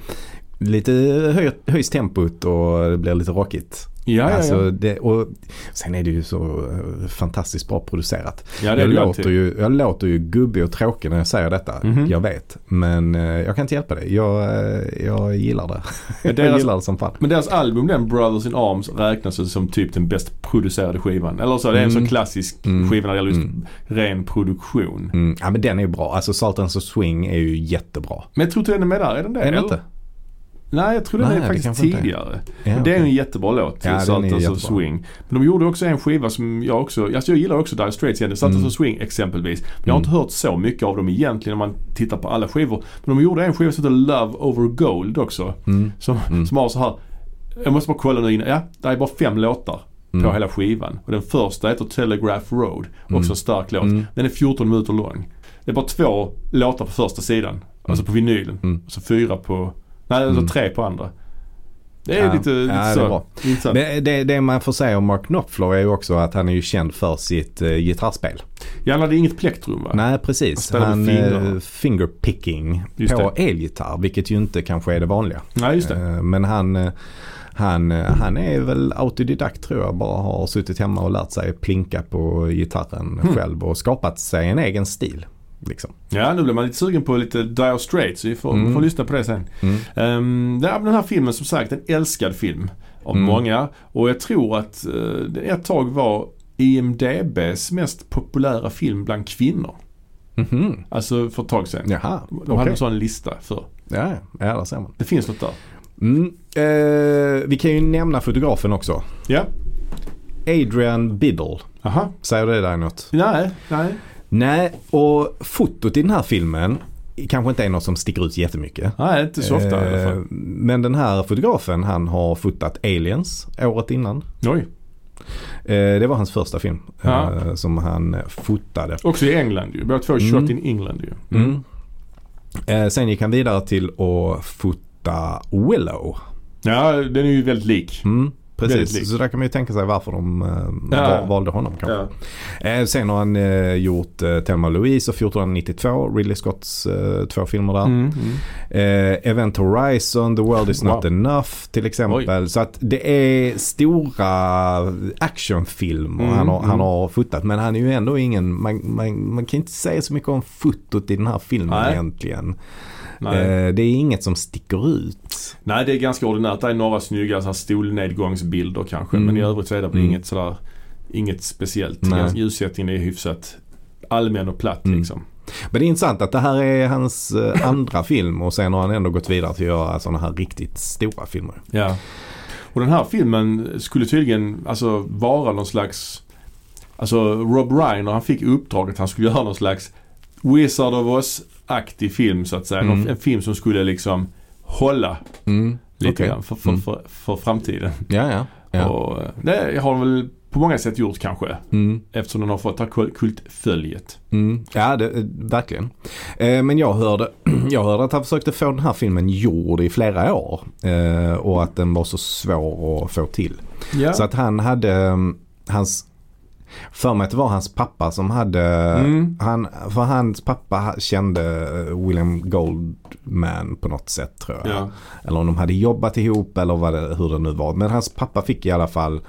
lite höj, höjs tempot och det blir lite rockigt. Ja, ja, alltså ja. Det, och sen är det ju så eh, fantastiskt bra producerat. ja det jag, låter alltid. ju, jag låter ju gubbig och tråkig när jag säger detta. Mhm. Jag vet. Men eh, jag kan inte hjälpa det. Jag, eh, jag gillar det. Ja, jag deras- gillar det som fan. Men deras album den Brothers in Arms räknas ju som typ den bäst producerade skivan. Eller så, det är en Mm. så klassisk Mm. skiva när det gäller just Mm. ren produktion. Mm. Ja men den är ju bra. Alltså Sultans of Swing är ju jättebra. Men jag tror inte den är med där, är den det? Är den inte? Nej, jag tror den Nej, är faktiskt tidigare. Ja, Men det är en jättebra låt. Ja, of jättebra. Swing. Men de gjorde också en skiva som jag också, alltså jag gillar också Dire Straits egentligen. Sultans Mm. of Swing exempelvis. Men jag har Mm. inte hört så mycket av dem egentligen om man tittar på alla skivor. Men de gjorde en skiva som heter Love Over Gold också. Mm. Som, Mm. som har så här. Jag måste bara kolla nu innan. Ja, det är bara fem låtar på Mm. hela skivan. Och den första heter Telegraph Road. Också Mm. en stark låt. Mm. Den är 14 minuter lång. Det är bara två låtar på första sidan. Alltså på vinylen. Mm. Och så fyra på, nej alltså Mm. tre på andra. Det är Ja. lite, Ja, lite det är så. bra. Lite så. Det, det, det man får säga om Mark Knopfler är ju också att han är ju känd för sitt eh, gitarrspel. Ja, han hade inget plektrum va? Nej Han precis. Han med fingrarna. eh, fingerpicking Just på elgitarr. Vilket ju inte kanske är det vanliga. Nej, just det. Eh, Men han, han, han är väl autodidakt tror jag. Bara har suttit hemma och lärt sig plinka på gitarren Mm. själv och skapat sig en egen stil. Liksom. Ja, nu blir man lite sugen på lite Dire Straits. Vi får, Mm. får lyssna på det sen. Mm. Um, den här filmen som sagt en älskad film av Mm. många. Och jag tror att uh, det ett tag var IMDBs mest populära film bland kvinnor. Mhm. Alltså för ett tag sedan. Jaha, De hade en sån lista för. Ja, ja, där ser man. Det finns något där. Mm. Eh, vi kan ju nämna fotografen också. Ja. Adrian Biddle. Aha. Säger det där något? Nej, nej. Nej, och fotot i den här filmen kanske inte är något som sticker ut jättemycket. Nej, inte så ofta i alla Eh, fall. Men den här fotografen han har fotat Aliens året innan. Oj. Eh, Det var hans första film Ja. eh, som han fotade. Också i England ju. Båda två Mm. shot in England ju. Mm. Eh, Sen gick han vidare till att fota Willow. Ja, den är ju väldigt lik. Mm, precis, lik. så där kan man ju tänka sig varför de eh, Ja. val- valde honom kanske. Ja. Eh, Sen har han eh, gjort eh, Thelma Louise och 1492, Ridley Scotts eh, två filmer där. Mm, mm. Eh, Event Horizon, The World Is Not Wow. Enough till exempel. Så att det är stora actionfilmer Mm, han, har, han mm. har fotat. Men han är ju ändå ingen, man, man, man kan inte säga så mycket om fotot i den här filmen Nej. egentligen. Nej. Eh, det är inget som sticker ut. Nej, det är ganska ordinärt. Det är några snygga så här stolnedgångsbilder kanske. Mm. Men i övrigt så är det Mm. inget sådär, inget speciellt. Nej. Ljussättningen är hyfsat allmän och platt Mm. liksom. Men det är intressant att det här är hans eh, andra film och sen har han ändå gått vidare till att göra sådana här riktigt stora filmer. Ja. Och den här filmen skulle tydligen alltså vara någon slags Alltså Rob Reiner han fick uppdraget att han skulle göra någon slags Wizard of Oz-aktig film så att säga. Mm. En film som skulle liksom hålla Mm. Lite Okej. grann för, för, Mm. för, för framtiden. Ja, ja. ja. Och det har de väl på många sätt gjort kanske. Mm. Eftersom den har fått det här kul- kultföljet. Mm. Ja, det, eh, verkligen. Eh, men jag hörde, jag hörde att han försökte få den här filmen gjord i flera år. Eh, och att den var så svår att få till. Ja. Så att han hade, mm, hans, för mig att det var hans pappa som hade, Mm. han, för hans pappa kände William Goldman på något sätt tror jag. ja. Eller om de hade jobbat ihop eller vad det, hur det nu var. Men hans pappa fick i alla fall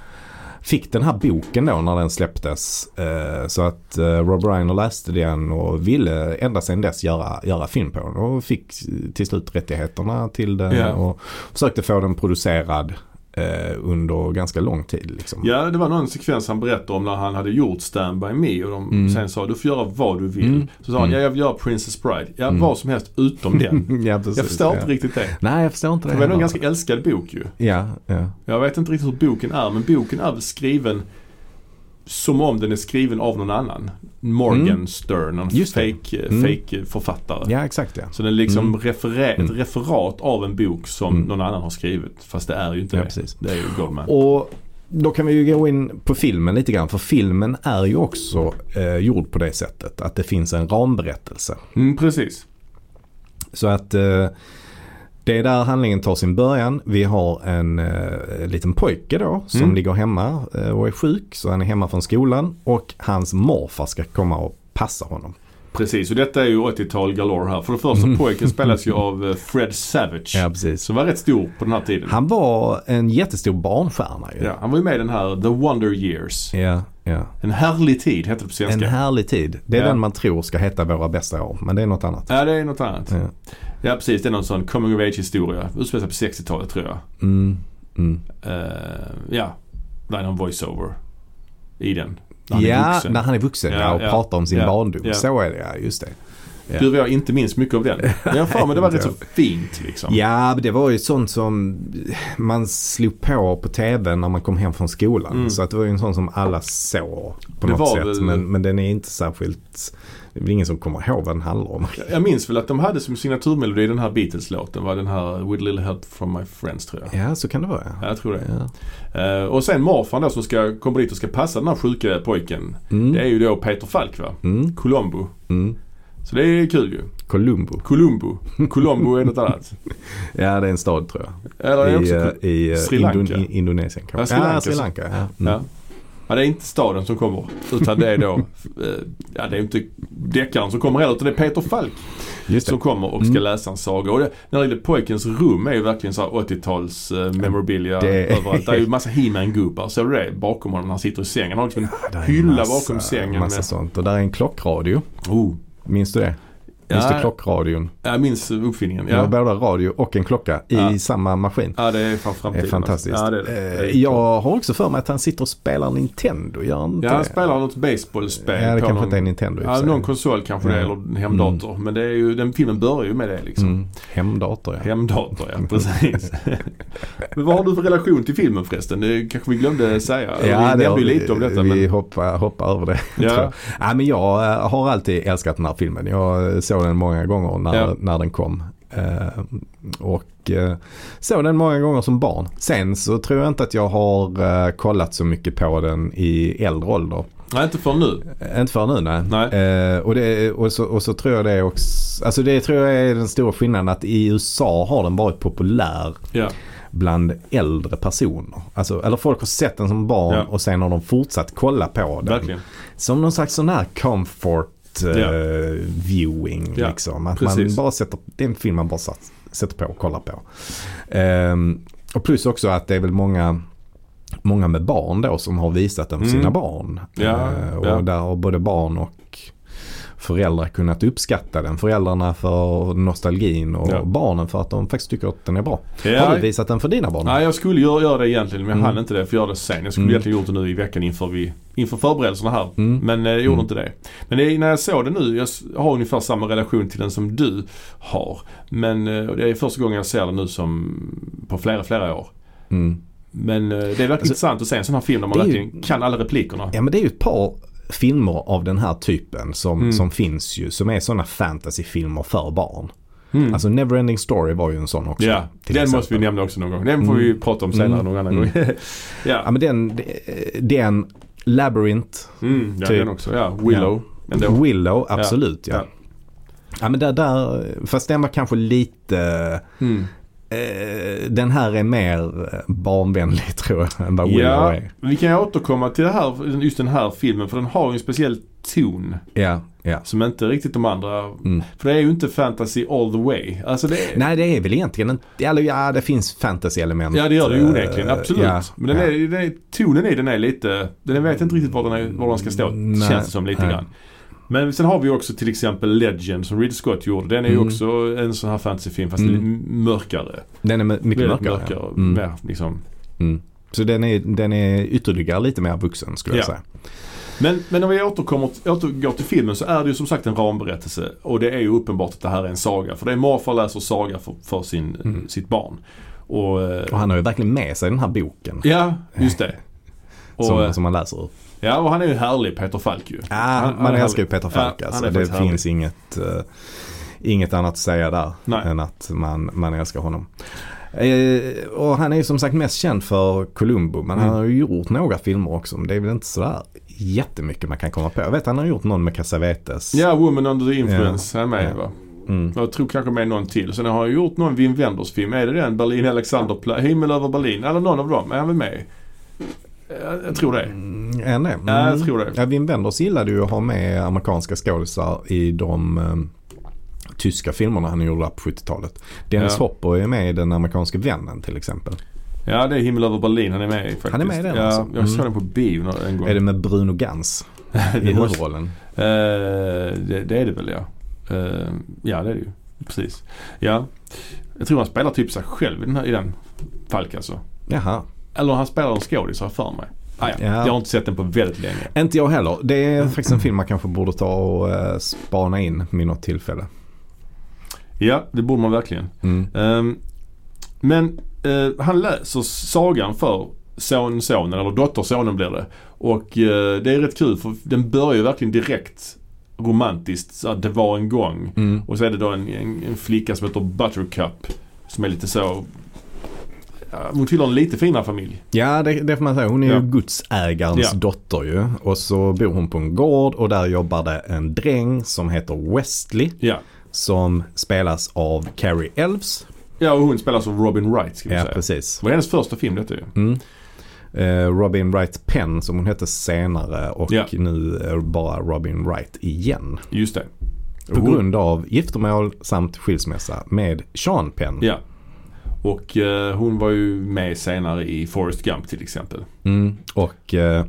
Fick den här boken då när den släpptes. Eh, så att eh, Rob Reiner läste den och ville ända sedan dess göra, göra film på den. Och fick till slut rättigheterna till den Ja. och försökte få den producerad eh, under ganska lång tid. Liksom. ja, det var någon sekvens han berättade om när han hade gjort Stand By Me och de Mm. sen sa du får göra vad du vill. Mm. Så sa han, Mm. ja jag vill göra Princess Bride. Ja, Mm. vad som helst utom den. ja, precis, Jag förstår ja. inte riktigt det. Nej, jag förstår inte det Det var en ganska älskad bok ju. Ja, ja. Jag vet inte riktigt hur boken är men boken är väl skriven som om den är skriven av någon annan. Morgan Mm. Stern, det. fake, Mm. fake författare. ja, exakt ja. Så den är liksom Mm. referer, Mm. ett referat av en bok som Mm. någon annan har skrivit. Fast det är ju inte Ja, det. precis. Det är ju Goldman. Och då kan vi ju gå in på filmen lite grann. För filmen är ju också eh, gjord på det sättet. Att det finns en ramberättelse. Mm, precis. Så att eh, det är där handlingen tar sin början. Vi har en eh, liten pojke då som Mm. ligger hemma eh, och är sjuk. Så han är hemma från skolan. Och hans morfar ska komma och passa honom. Precis, och detta är ju 80-tal galore här. För det första, pojken spelas ju av eh, Fred Savage. Ja, precis. Som var rätt stor på den här tiden. Han var en jättestor barnstjärna ju. ja, han var ju med i den här The Wonder Years. ja. ja. En härlig tid hette det på svenska. En härlig tid. Det är Ja. den man tror ska heta Våra bästa år. Men det är något annat. Ja, det är något annat. Ja. Ja, precis. Det är någon sån coming of age historia. Utspelar sig på 60-talet tror jag. Mm. Mm. Eh, ja, det är någon voiceover i den. När han är ja, när han är vuxen Ja, ja, och ja. pratar om sin Ja, barndom. ja. Så är det ja, just det. Ja. Och jag inte minns mycket av den. Men jag har mig det var rätt så fint liksom. Ja, men det var ju sånt som man slog på på tv när man kom hem från skolan. Mm. Så att det var ju en sån som alla såg på Det något sätt. väl- Men, men den är inte särskilt, det är väl ingen som kommer ihåg vad den handlar om. Jag minns väl att de hade som signaturmelodi den här Beatles-låten. Var den här With a little help from my friends tror jag. Ja, så kan det vara. Ja, jag tror det. Ja. Eh, och sen morfarn då som ska komma dit och ska passa den här sjuka pojken. Mm. Det är ju då Peter Falk va? Mm. Colombo. Mm. Så det är kul ju. Columbo. Colombo. Colombo är något annat. Ja, det är en stad tror jag. Eller är I, också eh, i eh, Sri Lanka? Indon- i Indonesien Ja, kanske. Sri Lanka, Ja, Sri Lanka. Ja. Mm. Ja. ja, det är inte staden som kommer. Utan det är då, eh, ja det är inte deckaren som kommer heller utan det är Peter Falk som kommer och ska Mm. läsa en saga. Och det, när det gäller pojkens rum är ju verkligen så här 80-tals eh, memorabilia Det- överallt. Det är ju massa He-Man-gubbar. Ser du det? Bakom honom när han sitter i sängen. Han har liksom en är hylla massa- bakom sängen Massa med- sånt. Och där är en klockradio. Oh. Minns du det? Minns Ja. du klockradion? Jag minns uppfinningen. Det var Ja. både radio och en klocka i Ja. samma maskin. ja, det är fan Det framtiden. är fantastiskt. Ja, det är det. Eh, det. är jag har också för mig att han sitter och spelar Nintendo. Gör han inte Ja, han spelar något baseballspel. Ja, det kanske någon, inte är Nintendo i Ja, någon konsol kanske det Ja. eller en hemdator. Men det är ju, den filmen börjar ju med det liksom. Mm. Hemdator ja. Hemdator ja, precis. men vad har du för relation till filmen förresten? Det kanske vi glömde säga. vi har nämnde ju vi- lite om detta. Vi Men, hoppar, hoppar över det. Ja. Ja, men jag eh, har alltid älskat den här filmen. Jag såg den många gånger när, Ja. när den kom. Eh, och eh, såg den många gånger som barn. Sen så tror jag inte att jag har eh, kollat så mycket på den i äldre ålder. nej, inte för nu. Eh, Inte för nu nej. Nej. Eh, och, det, och, så, och så tror jag det också, alltså det tror jag är den stora skillnaden att i USA har den varit populär Ja, bland äldre personer. Alltså, eller folk har sett den som barn Ja. och sen har de fortsatt kolla på den. verkligen. Som någon slags sån här comfort. Viewing. Ja, liksom. Att precis. man bara sätter, det är en film man bara satt, sätter på och kollar på. Ehm, och plus också att det är väl många Många med barn då som har visat den för Mm. sina barn. Ja, Eh, och ja. där har både barn och föräldrar kunnat uppskatta den. Föräldrarna för nostalgin och Ja. barnen för att de faktiskt tycker att den är bra. Ja, Har du visat den för dina barn? Nej, jag skulle göra, göra det egentligen men jag Mm. hann inte det för jag gjorde det sen. Jag skulle Mm. egentligen gjort det nu i veckan inför, vi, inför förberedelserna här. Mm. Men eh, jag gjorde Mm. inte det. Men det, är- när jag såg det nu, jag har ungefär samma relation till den som du har. Men eh, det är första gången jag ser det nu som på flera, flera år. Mm. Men eh, det är verkligen Alltså, intressant att se en sån här film där man är ju- verkligen kan alla replikerna. Ja men det är ju ett par filmer av den här typen som, Mm. som finns ju. Som är sådana fantasyfilmer för barn. Mm. Alltså Neverending Story var ju en sån också. ja, den måste vi exempel. nämna också någon gång. Den får vi Mm. prata om senare Mm. någon annan Mm. gång. Ja ja, men den, den Labyrinth, mm, ja typ. den också. Ja, Willow. Ändå. Willow, absolut ja. Ja. ja. men där, där, fast den var kanske lite, Mm. Eh, den här är mer barnvänlig tror jag än vad Willow Ja, är. vi kan återkomma till det här, just den här filmen för den har ju en speciell ton Ja, ja. som inte riktigt de andra, Mm. för det är ju inte fantasy all the way. Alltså det är, Nej det är väl egentligen inte, eller ja det finns fantasy-element. Ja det gör det ju eh, onekligen, absolut. ja, Men den ja. är, den är, tonen i den är lite, den vet inte riktigt var den, är, var den ska stå Nej, känns det som lite nej. grann. Men sen har vi också till exempel Legend som Ridley Scott gjorde. Den är ju Mm. också en sån här fantasyfilm fast Mm. mörkare. Den är mycket mörkare. mörkare. ja. Mm. Mer, liksom. Mm. Så den är, den är ytterligare lite mer vuxen skulle jag Ja. säga. Men, men om vi återkommer, återgår till filmen så är det ju som sagt en ramberättelse. Och det är ju uppenbart att det här är en saga. För det är morfar läser saga för, för sin, Mm. sitt barn. Och, eh, Och han har ju verkligen med sig den här boken. ja, just det. Och, som, eh, som man läser ur. Ja, och han är ju härlig Peter Falk ju. Ja, Han- han man är älskar ju. Peter Falk Ja, alltså. han Det finns inget, eh, inget annat att säga där Nej. än att man, man älskar honom. Eh, och han är ju som sagt mest känd för Columbo men Mm. han har ju gjort några filmer också. Men det är väl inte sådär jättemycket man kan komma på. Jag vet han har gjort någon med Cassavetes. Ja, Woman Under the Influence. Han är med Ja. va? Mm. Jag tror kanske med någon till. Sen har han gjort någon Wim Wenders film. Är det den? Berlin Alexanderplatz? Himmel över Berlin? Eller någon av dem. Är han väl med? Jag, jag tror det. Mm, han det? Mm. Ja, jag tror det. Ja, Wim Wenders gillade ju att ha med amerikanska skådisar i de eh, tyska filmerna han gjorde på 70-talet. Dennis Ja. Hopper är med i Den amerikanska vännen till exempel. Ja, det är Himmel över Berlin han är med i faktiskt. Han är med i den, ja, alltså? Jag såg Mm. den på bio en gång. Är det med Bruno Gans i huvudrollen? eh, det, det är det väl ja. Eh, ja, det är det ju. Precis. Ja. Jag tror han spelar typ sig själv i den, här, i den Falk alltså. Jaha. Eller han spelar en skådis har jag för mig. Ah, ja. Ja. Jag har inte sett den på väldigt länge. Inte jag heller. Det är faktiskt en film man kanske borde ta och uh, spana in vid något tillfälle. Ja, det borde man verkligen. Mm. Ehm, men eh, han läser sagan för sonsonen, eller dottersonen blir det. Och eh, det är rätt kul för den börjar ju verkligen direkt romantiskt. Så att det var en gång. Mm. Och så är det då en, en, en flicka som heter Buttercup. Som är lite så... Hon tillhör en lite finare familj. Ja det, det får man säga. Hon är Ja. ju godsägarens Ja. dotter ju. Och så bor hon på en gård och där jobbar det en dräng som heter Westley. Ja. Som spelas av Carrie Elves. Ja, och hon spelas av Robin Wright ska vi Ja säga. precis. Det var hennes första film detta ju. Mm. Eh, Robin Wright Penn som hon hette senare och Ja. nu bara Robin Wright igen. Just det. På grund av giftermål samt skilsmässa med Sean Penn. Ja. Och eh, hon var ju med senare i Forrest Gump till exempel. Mm. Och, eh,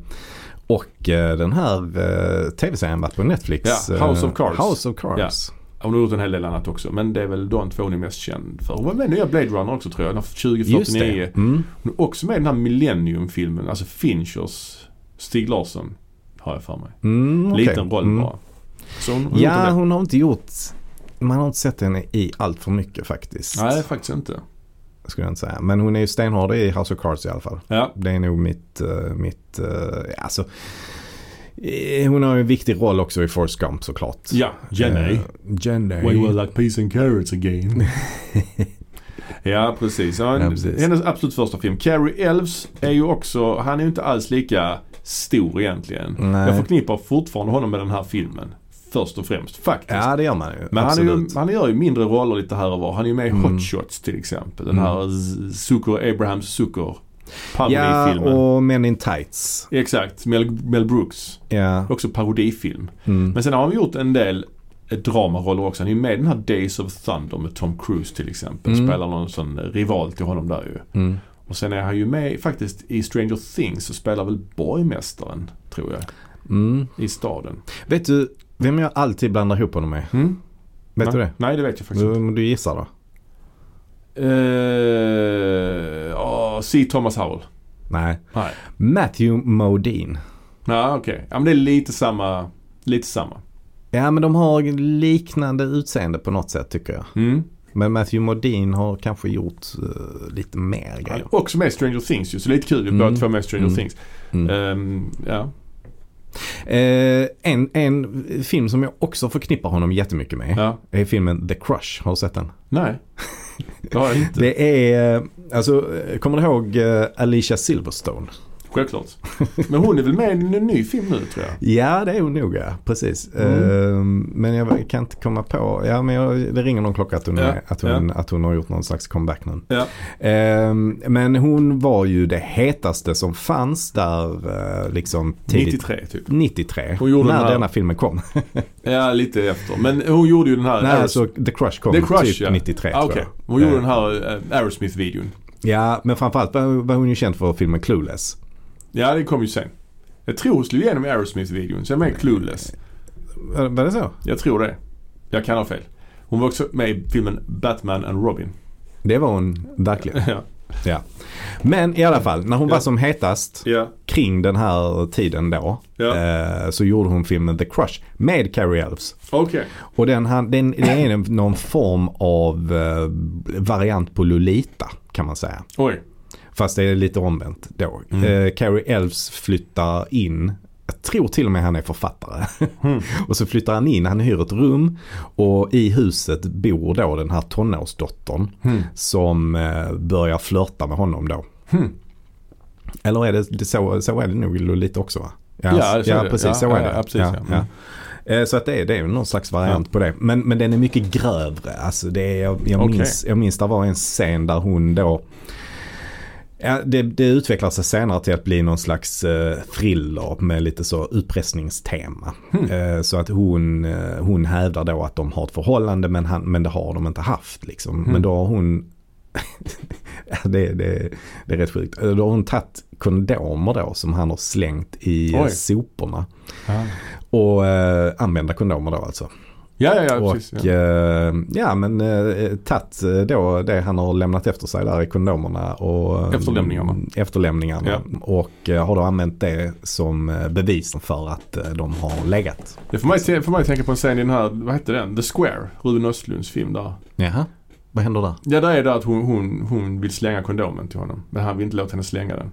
och eh, den här eh, tv-serien var på Netflix. Ja, House eh, of Cards. House of Cards. Hon har gjort en hel del annat också. Men det är väl de två hon är mest känd för. Hon var med i nya Blade Runner också tror jag. Den här Just 2049. det. Mm. Hon är också med i den här Millennium-filmen. Alltså Finchers Stig Larsson. Har jag för mig. Mm, okej. Liten roll Mm. bara. Hon, hon Ja, hon har inte gjort man har inte sett henne i allt för mycket faktiskt. Nej, faktiskt inte. Skulle jag inte säga. Men hon är ju stenhård i House of Cards i alla fall. Ja. Det är nog mitt, uh, mitt uh, alltså. eh, Hon har ju en viktig roll också i Forrest Gump såklart. Ja, Jenny. Eh, Jenny. When you like peas and carrots again. ja, precis. Ja, Ja, precis. Hennes absolut första film. Carrie Elves är ju också, han är ju inte alls lika stor egentligen. Nej. Jag förknippar fortfarande honom med den här filmen. Först och främst, faktiskt. Ja det gör man ju. Men han, är ju, han gör ju mindre roller lite här och var. Han är ju med i Mm. Hot Shots till exempel. Den Mm. här Zucker, Abrahams Zucker. ja Parodifilmen. och Men in Tights. Exakt, Mel, Mel Brooks. Ja. Också parodifilm. Mm. Men sen har han gjort en del eh, dramaroller också. Han är ju med i den här Days of Thunder med Tom Cruise till exempel. Mm. Spelar någon sån rival till honom där ju. Mm. Och sen är han ju med faktiskt i Stranger Things och spelar väl borgmästaren, tror jag, Mm. i staden. Vet du vem jag alltid blandar ihop honom med? Mm? Vet Nej. du det? Nej, det vet jag faktiskt inte. Du, gissar då? Uh, oh, C. Thomas Howell. Nej. Nej. Matthew Modine. Nej, okej. Ja, men det är lite samma. Lite samma. Ja men de har liknande utseende på något sätt tycker jag. Mm. Men Matthew Modine har kanske gjort eh, lite mer grejer. är också med Stranger Things ju, så lite kul. Vi Mm. båda två med Stranger Mm. Things. Mm. Ehm, ja. Eh, en, en film som jag också förknippar honom jättemycket med Ja. är filmen The Crush. Har du sett den? Nej, det har jag inte. Det är, eh, alltså, eh, kommer du ihåg eh, Alicia Silverstone? Självklart. Men hon är väl med i en ny film nu tror jag. Ja, det är hon nog ja. Precis. Mm. Eh, men jag kan inte komma på. Ja, men jag, det ringer någon klocka att hon, Ja, är, att, hon, att hon har gjort någon slags comeback nu. Ja. Eh, men hon var ju det hetaste som fanns där eh, liksom tidigt. 93 typ. 93. Hon gjorde när den här- denna filmen kom. Ja, lite efter. Men hon gjorde ju den här Nej, Aeros- alltså The Crush kom The Crush, typ ja. 93 ah, tror okej. jag. Hon gjorde Eh, den här uh, Aerosmith-videon. Ja, men framförallt var, var hon ju känd för filmen Clueless. Ja, det kom ju sen. Jag tror hon slog igenom Aerosmith-videon, så jag är med i Clueless. Var det så? Jag tror det. Jag kan ha fel. Hon var också med i filmen Batman and Robin. Det var hon verkligen. ja. Ja. Men i alla fall, när hon Ja. var som hetast Ja. kring den här tiden då. Eh, så gjorde hon filmen The Crush med Carrie Elves. Okej. Och den, han- den, det är någon form av eh, variant på Lolita kan man säga. Oj. Fast det är lite omvänt då. Mm. Eh, Carrie Elves flyttar in. Jag tror till och med han är författare. Mm. och så flyttar han in, han hyr ett rum och i huset bor då den här tonårsdottern Hmm. som eh, börjar flörta med honom då. Hmm. Eller är det, så, så är det nog Lolita också va? Ja, det så det. precis Ja, så ja, är det. ja, precis, ja. Mm. Eh, Så att det är, det är någon slags variant på det. Men, men den är mycket grövre. Alltså det är, jag, jag, Okej. minns, jag minns det var en scen där hon då Ja, det, det utvecklar sig senare till att bli någon slags eh, thriller med lite så utpressningstema. Eh, så att hon, eh, hon hävdar då att de har ett förhållande men, han, men det har de inte haft. Liksom. Hmm. Men då har hon det, det, det är rätt sjukt. Då har hon tagit kondomer då som han har slängt i Oj. soporna. Ja, Och eh, använda kondomer då alltså. Ja, ja, ja och precis. Ja. eh, ja men eh, tagit eh, då det han har lämnat efter sig där i kondomerna. Och, Efterlämningarna. Efterlämningarna. Ja. Och eh, har då använt det som eh, bevis för att eh, de har legat. Det får mig, får mig tänka på en scen i den här, vad hette den? The Square, Ruben Östlunds film där. Jaha, vad händer där? Ja, där är det att hon, hon, hon vill slänga kondomen till honom. Men han vill inte låta henne slänga den.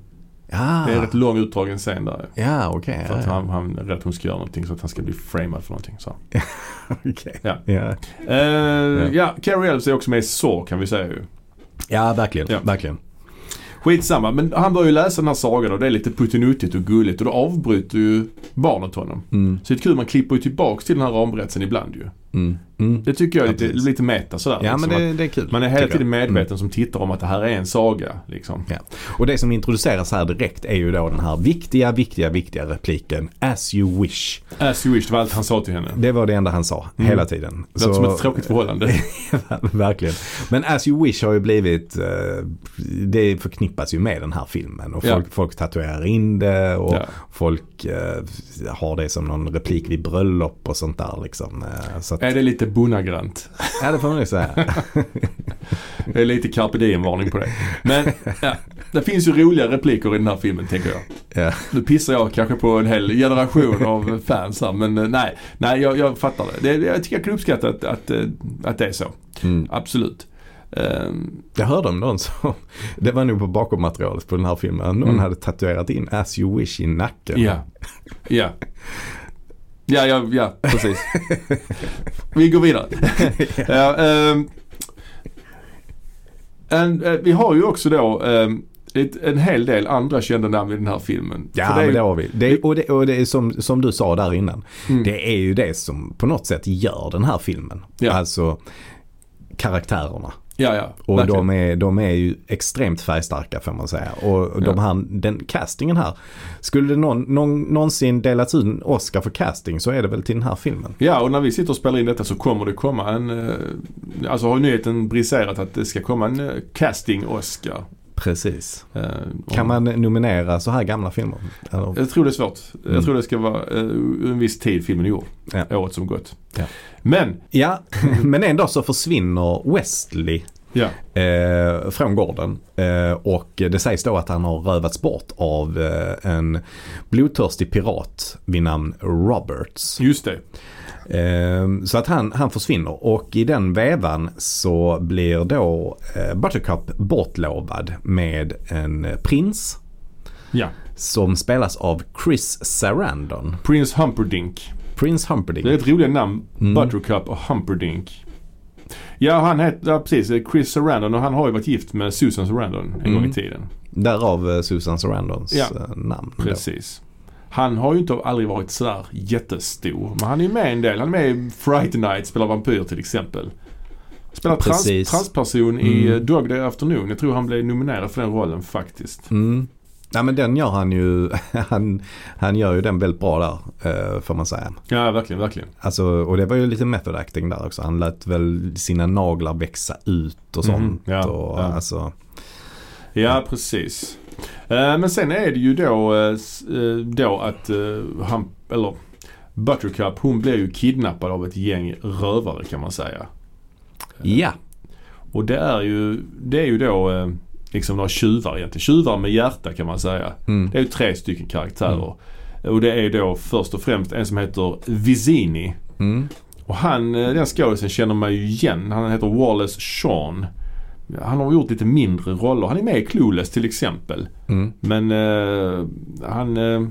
Ja, Det är en rätt lång utdragen scen där. ja okej. För att ja, han, han är rädd att hon ska göra någonting så att han ska bli framad för någonting. Så. Okej. Ja. Ja. Eh, ja, Carrie Elves är också med i Saw kan vi säga ju. ja, verkligen. Ja. verkligen. Skitsamma, men han börjar ju läsa den här sagan och det är lite puttinuttigt och gulligt och då avbryter ju barnet honom. Mm, Så det är kul, man klipper ju tillbaks till den här ramberättelsen ibland ju. Mm, mm. Det tycker jag är Ja, lite, precis. lite meta sådär. Ja liksom, men det, det är kul. man är hela tiden jag. Mm. medveten som tittar om att det här är en saga. Liksom. Ja. Och det som introduceras här direkt är ju då den här viktiga, viktiga, viktiga repliken As you wish. As you wish, det var allt han sa till henne. Det var det enda han sa Mm. hela tiden. Det låter som ett tråkigt förhållande. Verkligen. Men As you wish har ju blivit, eh, det förknippas ju med den här filmen. Och Ja. folk, folk tatuerar in det och Ja. folk eh, har det som någon replik vid bröllop och sånt där liksom. Eh, Så att, Är det lite bonnagrant? ja det får man ju säga. Det är lite carpe diem-varning på det. Men ja, det finns ju roliga repliker i den här filmen tänker jag. Ja. Nu pissar jag kanske på en hel generation av fans här men eh, nej, nej jag, jag fattar det. det. Jag tycker jag kan uppskatta att, att, eh, att det är så. Mm. Absolut. Ehm, Jag hörde om någon som, det var nog på bakommaterialet på den här filmen, någon Mm. hade tatuerat in As you wish i nacken. ja. Ja. Ja, ja, ja, precis. Vi går vidare. ja, ehm, en, eh, vi har ju också då ehm, ett, en hel del andra kända namn i den här filmen. Ja, det är- men det har vi. Det, och det, och det är som, som du sa där innan. Mm. Det är ju det som på något sätt gör den här filmen. Ja. Alltså karaktärerna. Ja, ja. Och verkligen. de är, de är ju extremt färgstarka får man säga. Och de här, den castingen här. Skulle det någon, någon, någonsin delats ut en Oscar för casting så är det väl till den här filmen. Ja, och när vi sitter och spelar in detta så kommer det komma en, eh, alltså har nyheten briserat att det ska komma en eh, casting-Oscar. Precis. Eh, Kan och- man nominera så här gamla filmer? Eller? Jag tror det är svårt. Mm. Jag tror det ska vara eh, en viss tid filmen är gjord. Ja. Året som gått. Ja. Men, Ja, men en dag så försvinner Wesley ja. eh, från gården. Eh, och det sägs då att han har rövats bort av eh, en blodtörstig pirat vid namn Roberts. Just det. Eh, så att han, han försvinner och i den vevan så blir då eh, Buttercup bortlovad med en prins Ja. Som spelas av Chris Sarandon. Prince Humperdinck. Prince Humperdinck. Det är ett roliga namn. Mm. Buttercup och Humperdinck. Ja, han heter, ja, precis. Chris Sarandon och han har ju varit gift med Susan Sarandon en Mm. gång i tiden. Därav eh, Susan Sarandons Ja. eh, namn. då. Han har ju inte aldrig varit sådär jättestor. Men han är ju med en del. Han är med i Fright Night, spelar vampyr till exempel. Spelar trans, transperson i Mm. eh, Dog Day Afternoon. Jag tror han blev nominerad för den rollen faktiskt. Mm. Ja men den gör han ju, han, han gör ju den väldigt bra där eh, får man säga. Ja, verkligen, verkligen. Alltså, och det var ju lite method acting där också. Han lät väl sina naglar växa ut och sånt. Mhm, ja, och, ja. Alltså, Ja, precis. Eh, men sen är det ju då, eh, eh, då att han, eller Buttercup, hon blir ju kidnappad av ett gäng rövare kan man säga. ja. Och det är ju, det är ju då liksom några tjuvar egentligen. Tjuvar med hjärta kan man säga. Mm. Det är ju tre stycken karaktärer. Och det är då först och främst en som heter Vizini. Mm. Och han, den skådisen känner man ju igen. Han heter Wallace Shawn. Han har gjort lite mindre roller. Han är med i Clueless till exempel. Mm. Men eh, han eh,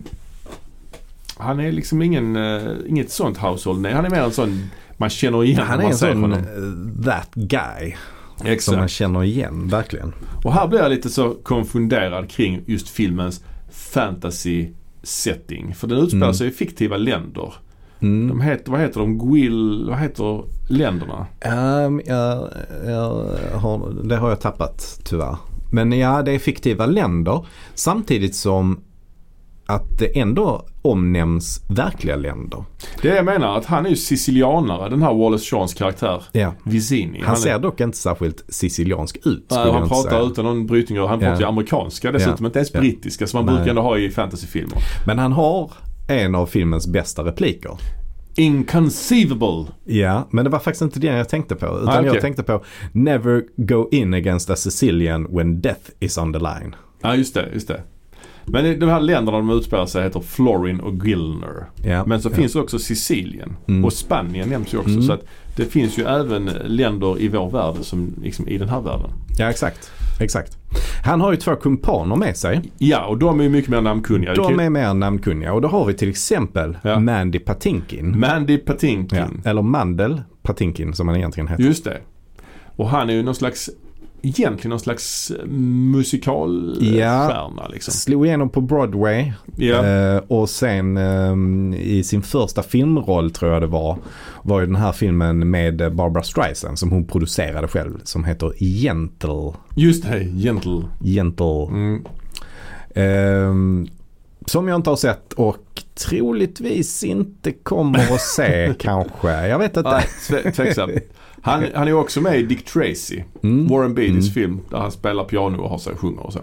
han är liksom ingen, eh, inget sånt household name. Han är mer en sån man känner igen Han är man en sån honom. eh, that guy som man Exakt. känner igen verkligen. Och här blir jag lite så konfunderad kring just filmens fantasy setting. För den utspelar Mm. sig i fiktiva länder. Mm. De heter, vad heter de? Guil, vad heter länderna? Um, jag, jag har, det har jag tappat tyvärr. Men ja, det är fiktiva länder samtidigt som att det ändå omnämns verkliga länder. Det jag menar att han är ju sicilianare den här Wallace Shawns karaktär. Ja. Vizini. Han är- ser dock inte särskilt siciliansk ut Nej, han pratar säga. utan någon brytning. Han Ja. pratar ju amerikanska dessutom. Ja. Inte ens Ja. brittiska som man Nej. brukar ändå ha i fantasyfilmer. Men han har en av filmens bästa repliker. Inconceivable. Ja, men det var faktiskt inte den jag tänkte på. Utan Ah, okej. jag tänkte på Never go in against a Sicilian when death is on the line. Ja just det, just det. Men de här länderna de utspelar sig heter Florin och Gilner. Ja. Men så ja. finns också Sicilien Mm. och Spanien nämns ju också. Mm. Så att det finns ju även länder i vår värld som liksom i den här världen. Ja, exakt. Exakt. Han har ju två kumpaner med sig. Ja, och de är ju mycket mer namnkunniga. De är mer namnkunniga och då har vi till exempel Ja. Mandy Patinkin. Mandy Patinkin. Ja. Eller Mandel Patinkin som han egentligen heter. Just det. Och han är ju någon slags, egentligen någon slags musikalstjärna liksom. Slog igenom på Broadway Ja. eh, och sen ehm, i sin första filmroll tror jag det var var ju den här filmen med Barbara Streisand som hon producerade själv som heter Gentle. Just det, Gentle. Gentle. Mm. Ehm, som jag inte har sett och troligtvis inte kommer att se kanske. Jag vet inte. Nej, tve- tveksam. Han, han är också med i Dick Tracy. Mm. Warren Beatys Mm. film där han spelar piano och har sig och sjunger och så.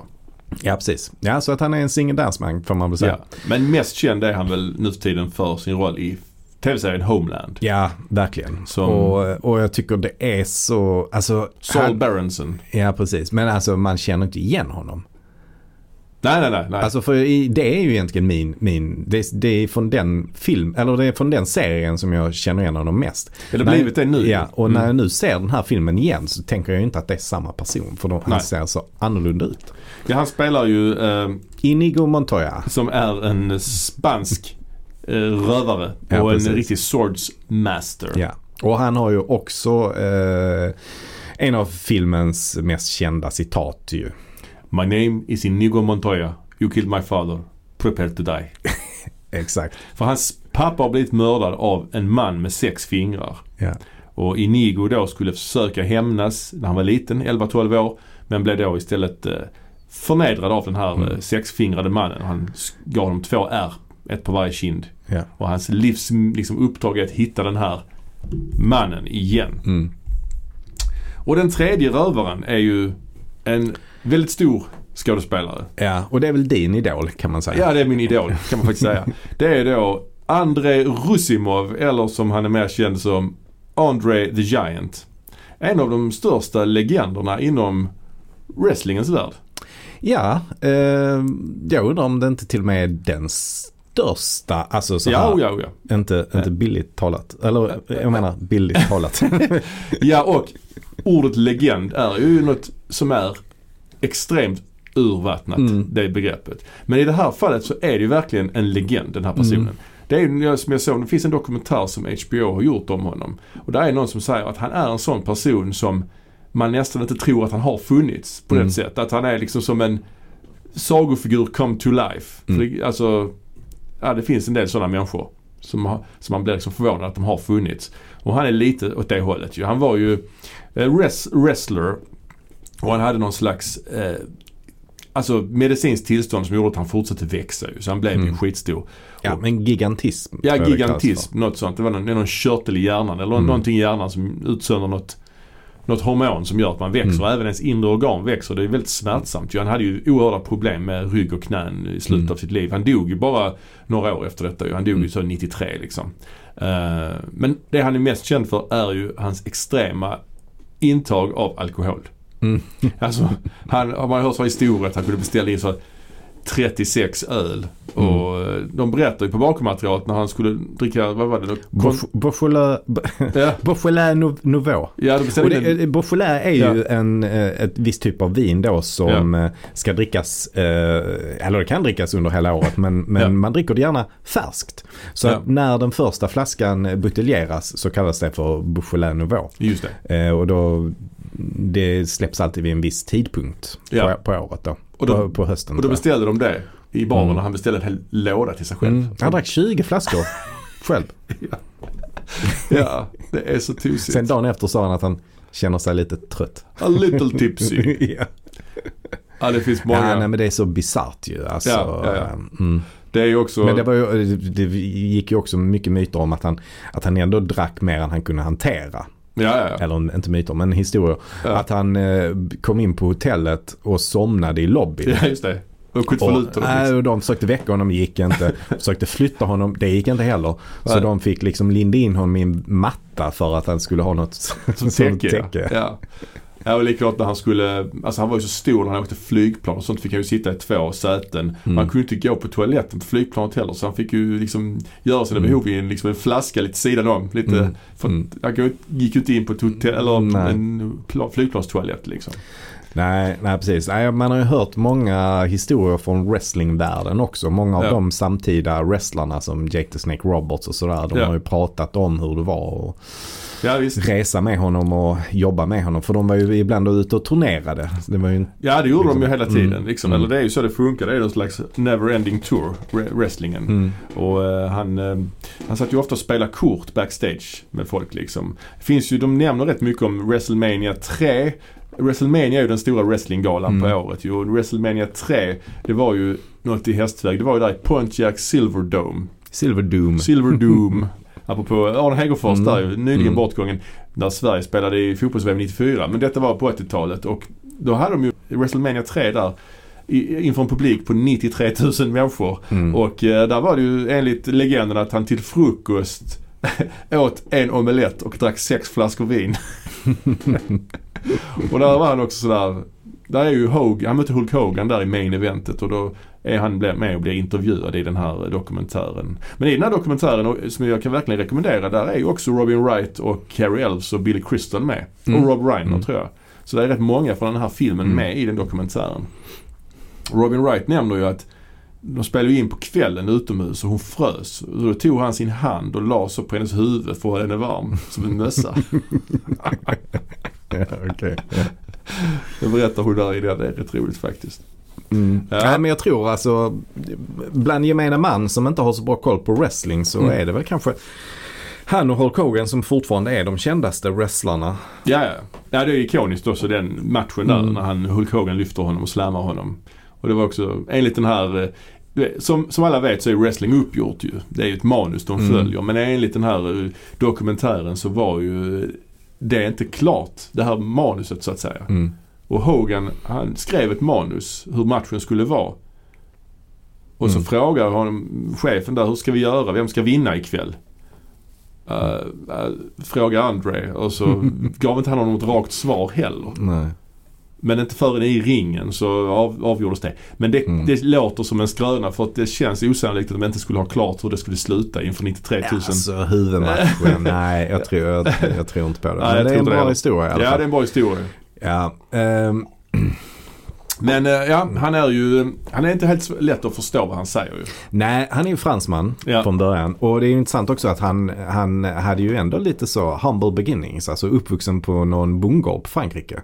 Ja precis. Ja så att han är en single dance man får man väl säga. Ja. Men mest känd är han väl nu för tiden för sin roll i tv-serien Homeland. Ja, verkligen. Som- Och, och jag tycker det är så, alltså. Saul han, Berenson. ja, precis. Men alltså man känner inte igen honom. Nej, nej, nej. nej. Alltså för det är ju egentligen min, min det, det är från den film, eller det är från den serien som jag känner igen honom mest. det har När- blivit det nu. Ja, och Mm. när jag nu ser den här filmen igen så tänker jag inte att det är samma person. För de, han ser så annorlunda ut. ja, han spelar ju eh, Inigo Montoya. som är en spansk eh, rövare Ja, och precis. en riktig swords master. Ja. Och han har ju också eh, en av filmens mest kända citat ju. My name is Inigo Montoya. You killed my father. Prepare to die. Exakt. För hans pappa har blivit mördad av en man med sex fingrar. Ja. Och Inigo då skulle försöka hämnas när han var liten, 11-12 år. Men blev då istället eh, förnedrad av den här Mm. eh, sexfingrade mannen. Han gav honom två R, ett på varje kind. Ja. Och hans livs liksom, uppdrag är att hitta den här mannen igen. Mm. Och den tredje rövaren är ju en väldigt stor skådespelare. ja, och det är väl din idol kan man säga. Ja, det är min idol kan man faktiskt säga. Det är då Andrei Rusimov eller som han är mer känd som Andre the Giant. En av de största legenderna inom wrestlingens värld. Ja, eh, jag undrar om det inte till och med är den största, alltså så här, Ja, ja, ja. inte, inte billigt talat. Eller jag menar billigt talat. Ja, och ordet legend är ju något som är extremt ur vattnet, Mm. det begreppet. Men i det här fallet så är det ju verkligen en legend den här personen. Mm. Det är ju som jag såg, det finns en dokumentär som HBO har gjort om honom. Och där är någon som säger att han är en sån person som man nästan inte tror att han har funnits på Mm. det sättet. Att han är liksom som en sagofigur come to life. Mm. det, alltså, ja, det finns en del sådana människor som, har, som man blir liksom förvånad att de har funnits. Och han är lite åt det hållet ju. Han var ju eh, wres- wrestler och han hade någon slags eh, Alltså medicinskt tillstånd som gjorde att han fortsatte växa ju. Så han blev ju Mm. skitstor. Ja, men gigantism. Ja, gigantism, något sånt. Det var någon, någon körtel i hjärnan eller Mm. någonting i hjärnan som utsöndrar något, något hormon som gör att man växer. Mm. Även ens inre organ växer. Det är väldigt smärtsamt. ju. Han hade ju oerhörda problem med rygg och knän i slutet Mm. av sitt liv. Han dog ju bara några år efter detta. ju. Han dog ju Mm. så 93 liksom. Eh, men det han är mest känd för är ju hans extrema intag av alkohol. Mm. Alltså, han, har man hört så historier att han kunde beställa in så 36 öl. Mm. Och eh, de berättar ju på bakmaterialet när han skulle dricka, vad var det? Beaujolais ja, Nouveau. ja, Och det, eh, Beaujolais är ju en, eh, ett visst typ av vin då som eh, ska drickas, eller det kan drickas under hela året men, men Ja. man dricker det gärna färskt. Så Ja. att när den första flaskan buteljeras så kallas det för Beaujolais Nouveau. Just det. Och då, det släpps alltid vid en viss tidpunkt Ja. på, på året då. Och då- på, på hösten. Och då beställde de det i baren Mm. och han beställde en hel låda till sig själv. mm. Han drack 20 flaskor själv. Ja, det är så tosigt. Sen dagen efter sa han att han känner sig lite trött. A little tipsy. ja. Ja, det finns många. ja, nej men det är så bisarrt ju. Alltså, Ja, ja, ja. Mm. det är ju också... Men det, var ju, det gick ju också mycket myter om att han, att han ändå drack mer än han kunde hantera. Ja, ja. Eller inte myter, men historier. Ja. Att han eh, kom in på hotellet och somnade i lobbyn. ja just det. Och Och, honom. nej, liksom. och de försökte väcka honom, gick inte. försökte flytta honom, det gick inte heller. Så Nej. de fick liksom linda in honom i en matta för att han skulle ha något Som täcke. Ja. Ja, och likadant när han skulle, alltså han var ju så stor när han åkte flygplan och sånt fick han ju sitta i två säten. Mm. Man kunde inte gå på toaletten på flygplanet heller så han fick ju liksom göra sina Mm. behov i en, liksom en flaska lite sidan om. Lite, Mm. för Mm. Han gick ju inte in på hotell eller Nej. en pla- flygplanstoalett liksom. Nej, nej precis. Nej, man har ju hört många historier från wrestlingvärlden också. Många av Ja. de samtida wrestlarna som Jake the Snake Roberts och sådär. De Ja. har ju pratat om hur det var att Ja resa med honom och jobba med honom. För de var ju ibland ute och turnerade. Det var ju Ja det gjorde de ju Liksom. hela tiden. Mm. Liksom. Mm. Eller det är ju så det funkar. Det är någon slags never-ending tour, wre- wrestlingen. mm, Och eh, han, eh, han satt ju ofta och spelade kort backstage med folk liksom. Finns ju, de nämner rätt mycket om WrestleMania 3. WrestleMania är ju den stora wrestlinggalan Mm. på året ju. WrestleMania 3 det var ju något i hästväg. Det var ju där i Pontiac Silverdome. Silver Doom. Silverdome. Apropå Arne Hegerfors Mm. där nyligen Mm. bortgången. När Sverige spelade i fotbolls-VM 94. Men detta var på 80-talet och då hade de ju WrestleMania 3 där inför en publik på 93 000 människor. Mm. Och eh, där var det ju enligt legenden att han till frukost åt en omelett och drack sex flaskor vin. och där var han också sådär, där är ju Hogan, han mötte Hulk Hogan där i main eventet och då är han med och blir intervjuad i den här dokumentären. Men i den här dokumentären som jag kan verkligen rekommendera där är ju också Robin Wright och Cary Elves och Billy Crystal med. Mm. Och Rob Reiner Mm. tror jag. Så det är rätt många från den här filmen Mm. med i den dokumentären. Robin Wright nämner ju att de spelade ju in på kvällen utomhus och hon frös. Då tog han sin hand och la så på hennes huvud för att hålla henne varm som en mössa. ja, okej. Det berättar hon där i det. Det är rätt roligt faktiskt. Mm. Ja. Nej, men jag tror alltså bland gemene man som inte har så bra koll på wrestling så Mm. är det väl kanske han och Hulk Hogan som fortfarande är de kändaste wrestlarna. Ja, ja. ja det är ikoniskt också den matchen där Mm. när han, Hulk Hogan lyfter honom och slammar honom. Och det var också enligt den här eh, som, som alla vet så är wrestling uppgjort ju. Det är ju ett manus de Mm. följer. Men enligt den här eh, dokumentären så var ju det inte klart. Det här manuset så att säga. Mm. Och Hogan han skrev ett manus hur matchen skulle vara. Och så Mm. frågar honom chefen där, hur ska vi göra? Vem ska vinna ikväll? Uh, uh, frågar Andre och så gav inte han honom ett rakt svar heller. Nej. Men inte förrän i ringen så av, avgjordes det. Men det, Mm. det låter som en skröna för att det känns osannolikt att de inte skulle ha klart hur det skulle sluta inför 93 000. Ja, alltså huvudmatchen, nej jag tror, jag, jag tror inte på det. Nej, Men det är en det bra historia i alla ja, fall. det är en bra historia. Ja, ehm, Men eh, ja, han är ju, han är inte helt lätt att förstå vad han säger ju. Nej, han är ju fransman Ja. från början. Och det är ju intressant också att han, han hade ju ändå lite så humble beginnings. Alltså uppvuxen på någon bondgård på Frankrike.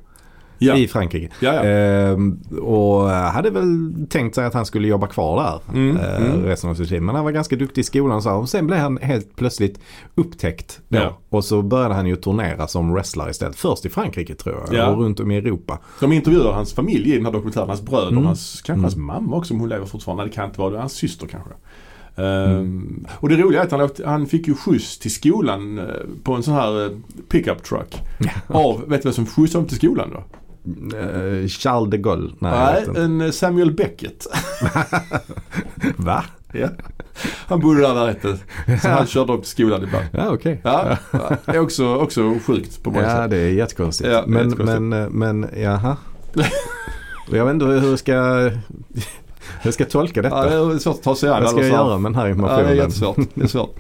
Ja, I Frankrike. ja. Ehm, och hade väl tänkt sig att han skulle jobba kvar där Mm, eh, mm. resten av sitt liv. Men han var ganska duktig i skolan så. Och sen blev han helt plötsligt upptäckt. Och så började han ju turnera som wrestler istället. Först i Frankrike tror jag. Ja. Och runt om i Europa. De intervjuar hans familj i den här dokumentären, hans bröder, Mm. hans, kanske Mm. hans mamma också om hon lever fortfarande. Det kan inte vara det, hans syster kanske. Ehm, och det roliga är att han, åkte, han fick ju skjuts till skolan eh, på en sån här eh, pickup truck. Av, vet du vem som skjutsade honom till skolan då? Eh, Charles de Gaulle. Nej, Nej, en eh, Samuel Beckett. Va? ja. Han bodde där närheten. Så han körde upp till skolan ibland. Ja, okej. Ja, det är också, också sjukt på många Ja, sätt. det är jättekonstigt. Ja, men, jättekonstigt. men, eh, men, jaha. Jag vet inte hur jag ska, hur jag ska tolka detta. Ja, det är svårt att ta sig an Vad ska jag göra med den här Ja, det är informationen? jättesvårt. Det är svårt.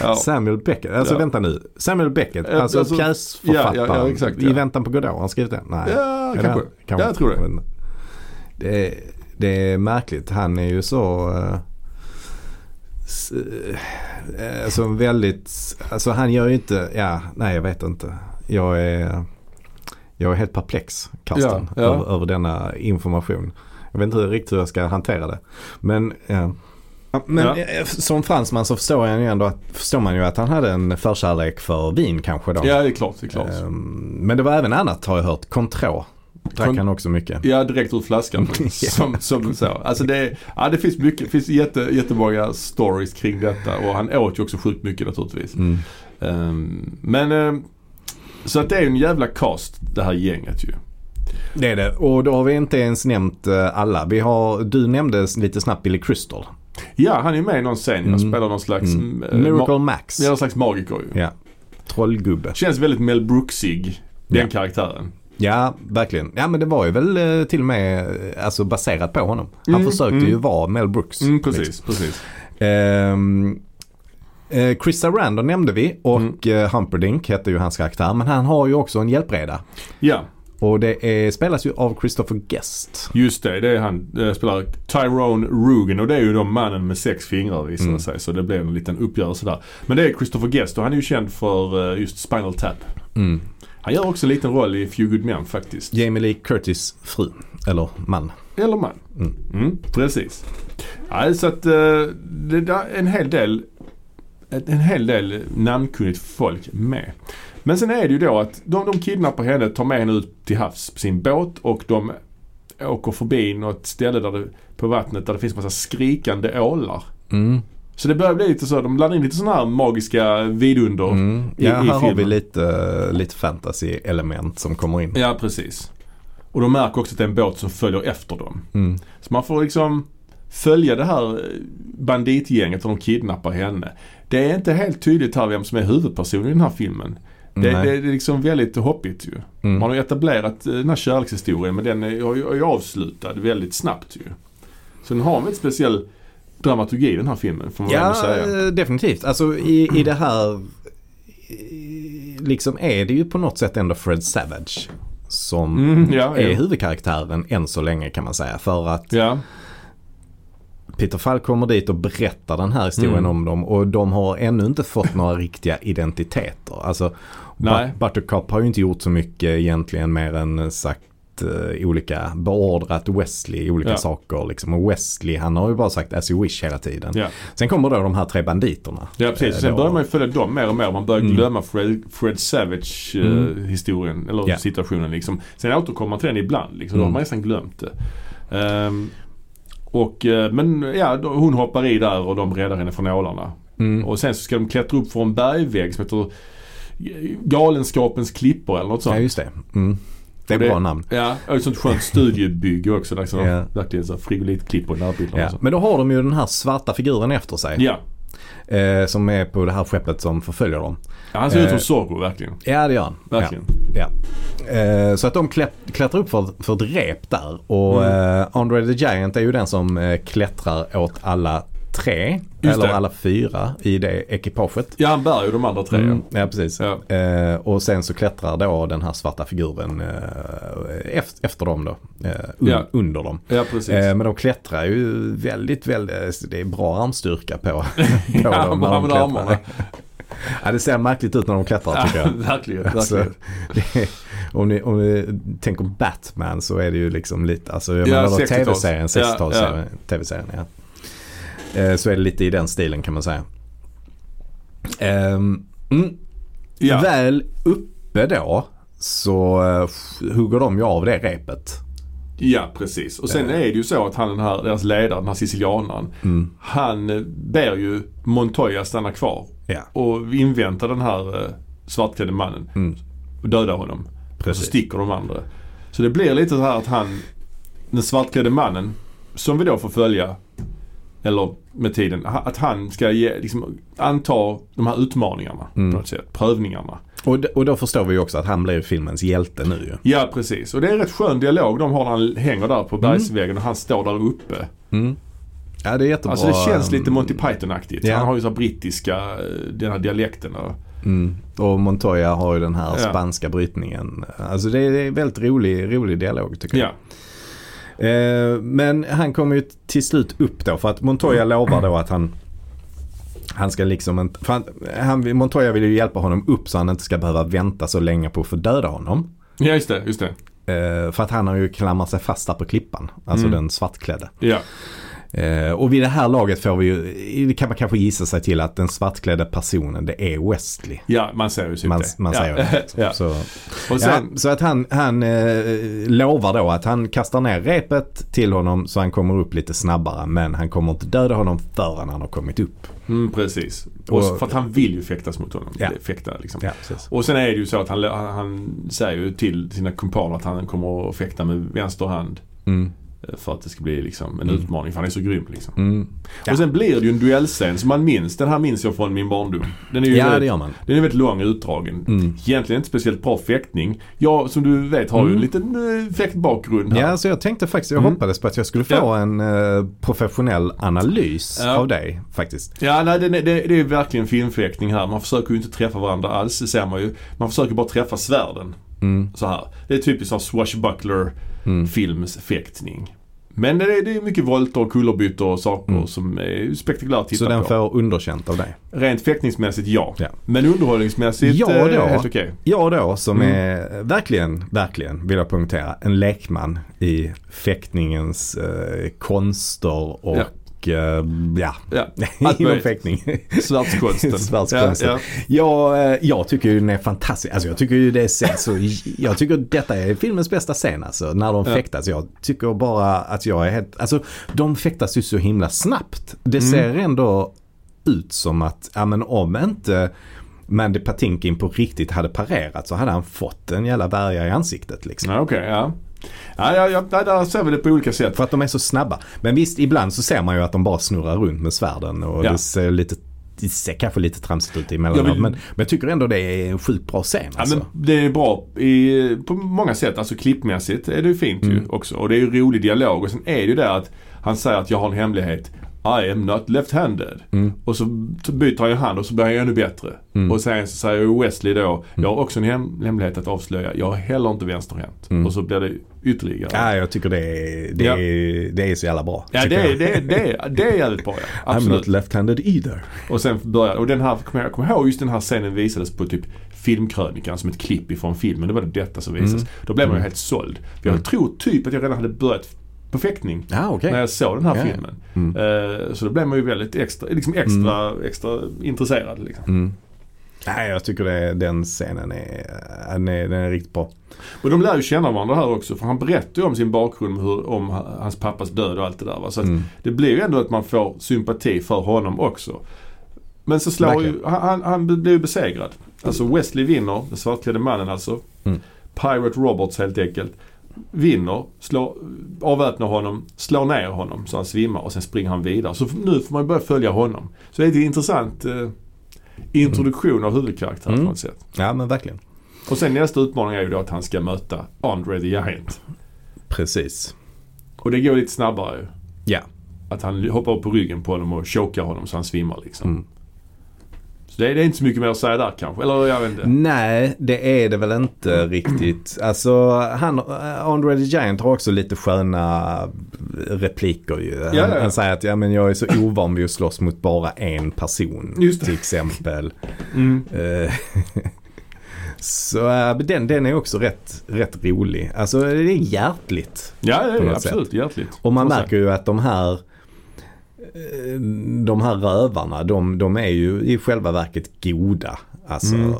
Ja. Samuel Beckett, alltså Ja. vänta nu. Samuel Beckett, alltså, alltså- pjäsförfattaren. exakt, I väntan på Godot, har han skrivit det? Nej. Ja, kanske. han? Ja, jag tror det. Det är, det är märkligt. Han är ju så... eh, eh, Alltså väldigt... Alltså han gör ju inte... Ja, nej jag vet inte. Jag är... Jag är helt perplex, Karsten, Ja, ja. Över, över denna information. Jag vet inte riktigt hur jag ska hantera det. Men, ja. Men Ja. eh, som fransman så förstår, jag ju ändå att, förstår man ju att han hade en förkärlek för vin kanske då. Ja, det är klart. Det är klart. Ehm, Men det var även annat har jag hört. Contro drack Con- han också mycket. Ja, direkt ur flaskan. Som, som så. Alltså det, ja, det finns mycket, finns jätte, jättemånga stories kring detta och han åt ju också sjukt mycket naturligtvis. Mm. Ehm, men ehm, så att det är ju en jävla cast det här gänget ju. Det är det. Och då har vi inte ens nämnt eh, alla. Vi har, du nämnde lite snabbt Billy Crystal. Ja, han är med i någon scen. Mm. spelar någon slags, Mm. eh, Miracle ma- Max. ja, någon slags magiker ju. Ja. Trollgubbe. Känns väldigt Mel Brooksig, den Ja. karaktären. Ja, verkligen. Ja, men det var ju väl eh, till och med eh, alltså, baserat på honom. Han Mm, försökte mm. ju vara Mel Brooks. Mm, precis, liksom. precis. Ehm, eh, Chris Sarandon nämnde vi och Mm. Humperdinck hette ju hans karaktär. Men han har ju också en hjälpreda. Ja, Och det är, spelas ju av Christopher Guest. just det. Det är han eh, spelar Tyrone Rugen och det är ju då mannen med sex fingrar visar det Mm. sig. Så det blev en liten uppgörelse där. Men det är Christopher Guest och han är ju känd för eh, just Spinal Tap. Mm. Han gör också en liten roll i Few Good Men faktiskt. Jamie Lee Curtis fru. Eller man. Eller man. Mm. Mm, precis. Ja, så att eh, det är en hel del en hel del namnkunnigt folk med. Men sen är det ju då att de, de kidnappar henne, tar med henne ut till havs på sin båt och de åker förbi något ställe där det, på vattnet där det finns massa skrikande ålar. Mm. Så det börjar bli lite så, de blandar in lite sådana här magiska vidunder. Mm. i- Ja, i här har vi filmen. lite, lite fantasy-element som kommer in. Ja, precis. Och de märker också att det är en båt som följer efter dem. Mm. Så man får liksom följa det här banditgänget och de kidnappar henne. Det är inte helt tydligt här vem som är huvudpersonen i den här filmen. Det, det, det är liksom väldigt hoppigt ju. Mm. Man har etablerat eh, den här kärlekshistorien men den är ju är ju avslutad väldigt snabbt ju. Så den har en väldigt speciell dramaturgi den här filmen får man Ja, säga. eh, definitivt. Alltså i, i det här i- liksom är det ju på något sätt ändå Fred Savage som Mm, ja, är ja. huvudkaraktären än så länge kan man säga. För att Ja, Peter Falk kommer dit och berättar den här historien Mm. om dem och de har ännu inte fått några riktiga identiteter. Alltså Nej. But- Buttercup har ju inte gjort så mycket egentligen mer än sagt eh, olika, beordrat Wesley olika Ja. saker liksom. Och Wesley han har ju bara sagt as you wish hela tiden. ja. Sen kommer då de här tre banditerna. ja precis. Eh, Sen då. börjar man ju följa dem mer och mer. Man börjar Mm. glömma Fred, Fred Savage eh, Mm. historien, eller Ja. situationen liksom. Sen återkommer man till den ibland liksom. Då har Mm. man nästan glömt det. Ehm, och, eh, men ja, hon hoppar i där och de räddar henne från ålarna. Mm. Och sen så ska de klättra upp för en bergvägg som heter Galenskapens klippor eller något sånt. Ja just det. Mm. Det är det- bra namn. Ja, och ett sånt skönt studiebygge också. Där liksom Ja. Verkligen så frigolitklippor i närbilderna. Ja. Men då har de ju den här svarta figuren efter sig. Ja. Eh, som är på det här skeppet som förföljer dem. ja, han ser ut Eh. som Zorro verkligen. Ja det gör han. Verkligen. Ja. Ja. Eh, så att de klätt, klättrar upp för, för ett rep där. Och Mm. eh, Andre the Giant är ju den som eh, klättrar åt alla tre, Just eller det. alla fyra i det ekipaget. Ja, han bär ju de andra tre. Mm, ja, precis. Ja. Eh, och sen så klättrar då den här svarta figuren eh, efter, efter dem då. Eh, un, Ja. Under dem. Ja, precis. Eh, men de klättrar ju väldigt, väldigt, det är bra armstyrka på, på ja, dem när de klättrar. armarna. Ja, det ser märkligt ut när de klättrar tycker jag. Ja, verkligen. Alltså, är, om, ni, om ni tänker Batman så är det ju liksom lite, alltså jag Ja, menar då 60-tals. tv-serien, Ja, 60-talsserien, tv-serien ja. Eh, Så är det lite i den stilen kan man säga. Ehm, mm, Ja. Väl uppe då så eh, hugger de ju av det repet. ja, precis. Och sen är det ju så att han den här, deras ledare, den här sicilianaren. Mm. Han eh, ber ju Montoya stanna kvar Ja, och invänta den här eh, svartklädde mannen. mm, Och döda honom. Och så precis. sticker de andra. Så det blir lite så här att han, den svartklädde mannen, som vi då får följa, eller med tiden, att han ska ge, liksom, anta de här utmaningarna Mm. på något sätt. Prövningarna. Och, och då förstår vi ju också att han blir filmens hjälte nu ju. Ja precis. Och det är en rätt skön dialog de har när han hänger där på bergsväggen och han står där uppe. Mm. Ja, det är jättebra. Alltså det känns lite um, Monty Python-aktigt. Ja. Han har ju så brittiska, eh, den här dialekten. Och, Mm. Och Montoya har ju den här Ja. spanska brytningen. Alltså det är det är väldigt rolig, rolig dialog tycker jag. ja. Eh, men han kommer ju till slut upp då för att Montoya lovar då att han han ska liksom inte, han, han, Montoya vill ju hjälpa honom upp så han inte ska behöva vänta så länge på att få döda honom. ja, just det. Just det. Eh, för att han har ju klamrat sig fast där på klippan. Alltså Mm. den svartklädde. Ja. Eh, och vid det här laget får vi ju, kan man kanske gissa sig till att den svartklädda personen det är Wesley. ja, man ser ju typ Man, man ja. säger det. ja. Så, sen, ja, så att han, han eh, lovar då att han kastar ner repet till honom så han kommer upp lite snabbare. Men han kommer inte döda honom förrän han har kommit upp. mm, precis. Och, Och- för att han vill ju fäktas mot honom. Ja. Fäkta liksom. Ja. Och sen är det ju så att han, han, han säger ju till sina kumpaner att han kommer att fäkta med vänster hand. Mm, För att det ska bli liksom en Mm. utmaning för han är så grym liksom. mm. Ja. Och sen blir det ju en duellscen som man minns. Den här minns jag från min barndom. Den är ju Ja, det väldigt, gör man. den är väldigt lång och utdragen. Mm. Egentligen inte speciellt bra fäktning. Jag som du vet har ju en Mm. liten äh, fäktbakgrund här. Ja, så jag tänkte faktiskt, jag Mm. hoppades på att jag skulle få Ja. en eh, professionell analys Ja. av dig faktiskt. Ja, nej, det, det, det är verkligen filmfäktning här. Man försöker ju inte träffa varandra alls, det ser man ju. Man försöker bara träffa svärden. Mm, Så här. Det är typiskt som swashbuckler mm. filmsfäktning. Men det är, det är mycket volter och kullerbyttor och saker Mm. som är spektakulärt att titta Så den på. får underkänt av dig. Rent fäktningsmässigt ja. Ja. Men underhållningsmässigt Ja, eh, då. helt okej. Jag då som Mm. är verkligen, verkligen vill jag poängtera, en lekman i fäktningens eh, konster och ja, ja Ja. Allt inom fäktning. Svärdskonsten. Svärdskonsten. Ja, Jag, eh, jag tycker ju den är fantastisk. Alltså jag tycker ju det är så, jag tycker detta är filmens bästa scen alltså. När de Ja. fäktas. Jag tycker bara att jag är helt, alltså de fäktas ju så himla snabbt. Det Mm. ser ändå ut som att, ja men om inte Mandy Patinkin på riktigt hade parerat så hade han fått en jävla värja i ansiktet liksom. ja. okej, ja. Ja, ja, ja, där- ser vi det på olika sätt. För att de är så snabba. Men visst, ibland så ser man ju att de bara snurrar runt med svärden och Ja. det ser lite det ser kanske lite tramsigt ut emellanåt vill- men, men jag tycker ändå det är en sjukt bra scen Ja, alltså. men det är bra i, på många sätt. Alltså klippmässigt är det ju fint ju Mm. också. Och det är ju rolig dialog. Och sen är det ju det att han säger att jag har en hemlighet. I am not left-handed. Mm. Och så byter han ju hand och så blir han ju ännu bättre. Mm. Och sen så säger ju Wesley då, jag har också en hem- hemlighet att avslöja. Jag är heller inte vänsterhänt. Mm. Och så blir det ytterligare. Ja, jag tycker det är, det, Ja. är, det är så jävla bra. Ja, det, är- det, är- det, är- det är jävligt bra ja. I'm Absolut. not left-handed either. Och sen börjar, och den här, kommer jag, kommer ihåg just den här scenen visades på typ filmkrönikan som ett klipp ifrån filmen. Det var det detta som visades. Mm. Då blev man ju Mm. helt såld. För jag Mm. tror typ att jag redan hade börjat på fäktning Ja, okej. när jag såg den här ja. filmen. Mm. Eh, så då blev man ju väldigt extra, liksom extra, extra intresserad. Liksom. Nej, jag tycker det, den scenen är, den är, den är riktigt bra. Och de lär ju känna varandra här också för han berättar ju om sin bakgrund, hur, om ha- hans pappas död och allt det där. Va? Så att Mm. det blir ju ändå att man får sympati för honom också. Men så slår ju, Verkligen. han, han, han blir ju besegrad. Alltså Wesley vinner, den svartklädde mannen alltså. Mm. Pirate Roberts helt enkelt. Vinner, slår, avväpnar honom, slår ner honom så han svimmar och sen springer han vidare. Så nu får man börja följa honom. Så det är en intressant eh, introduktion av huvudkaraktären Mm. på något sätt. Ja, men verkligen. Och sen nästa utmaning är ju då att han ska möta Andre the Giant. Precis. Och det går lite snabbare ju. Ja. att han hoppar upp på ryggen på honom och chokar honom så han svimmar liksom. Mm. Det, det är inte så mycket mer att säga där kanske. Eller jag vet inte. Nej, det är det väl inte riktigt. Alltså, han, Andre the Giant har också lite sköna repliker ju. Han, Ja, ja. han säger att ja, men jag är så ovan vid att slåss mot bara en person. Just det. Till exempel. Mm. Eh, så äh, den, den är också rätt, rätt rolig. Alltså det är hjärtligt. Ja, ja, ja absolut. Hjärtligt. Och man märker ju att de här eh, de här rövarna, de, de är ju i själva verket goda. Alltså Mm.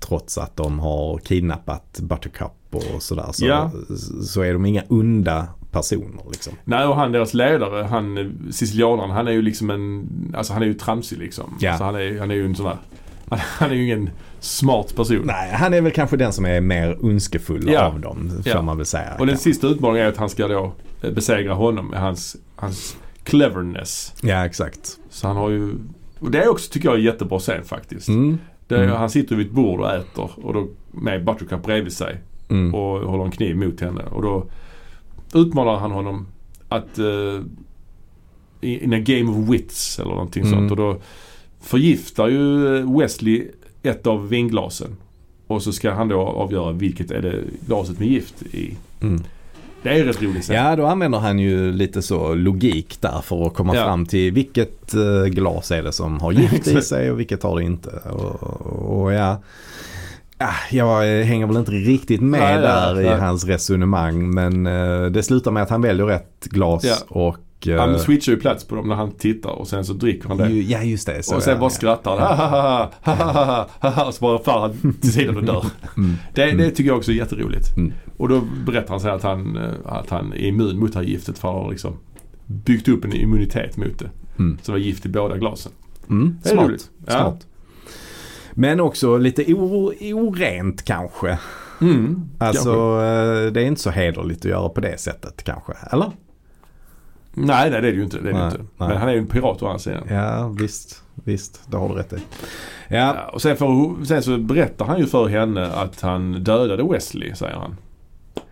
trots att de har kidnappat Buttercup och sådär. Så, Ja. så är de inga onda personer liksom. Nej och han deras ledare, han eh, sicilianaren, han är ju liksom en, alltså han är ju tramsig liksom. Ja. Alltså han är, han är ju en sån där, han, är ju ingen smart person. Nej, han är väl kanske den som är mer ondskefull Ja. av dem, får Ja. man väl säga. Och den sista utmaningen är att han ska då eh, besegra honom med hans, hans cleverness. Ja, exakt. Så han har ju, och det är också tycker jag en jättebra scen faktiskt. Mm. Det är, Mm. Han sitter vid ett bord och äter och då med Buttercup bredvid sig Mm. och håller en kniv mot henne. Och då utmanar han honom att uh, in a game of wits eller någonting Mm. sånt. Och då förgiftar ju Wesley ett av vinglasen. Och så ska han då avgöra vilket är det glaset med gift i. Mm. Det är rätt roligt. Ja, då använder han ju lite så logik där för att komma Ja. fram till vilket eh, glas är det som har gift i sig och vilket har det inte. Och, och ja, ah, jag eh, hänger väl inte riktigt med Nej, nej, där i nej. hans resonemang men eh, det slutar med att han väljer rätt glas Ja. och eh, Han switchar ju plats på dem när han tittar och sen så dricker han det. ju, ja just det. Så och sen bara skrattar han. Ha, ha, ha, ha, ha, ha, ha, ha, och så bara faller han till sidan och dör. Mm. Det, det tycker jag också är jätteroligt. Mm. Och då berättar han sen att han, eh, att han är immun mot det här giftet för han har liksom byggt upp en immunitet mot det. Mm. Så det var gift i båda glasen. Mm, smart. roligt. Ja. smart. Men också lite o, orent kanske. Mm, Alltså kanske. eh, det är inte så hederligt att göra på det sättet kanske. Eller? Nej, nej det är det ju inte. Det är Nej, inte. nej. Men han är ju en pirat å andra sidan. Ja visst, visst. Det har du rätt i. Ja, Ja, och sen, får, sen så berättar han ju för henne att han dödade Wesley, säger han.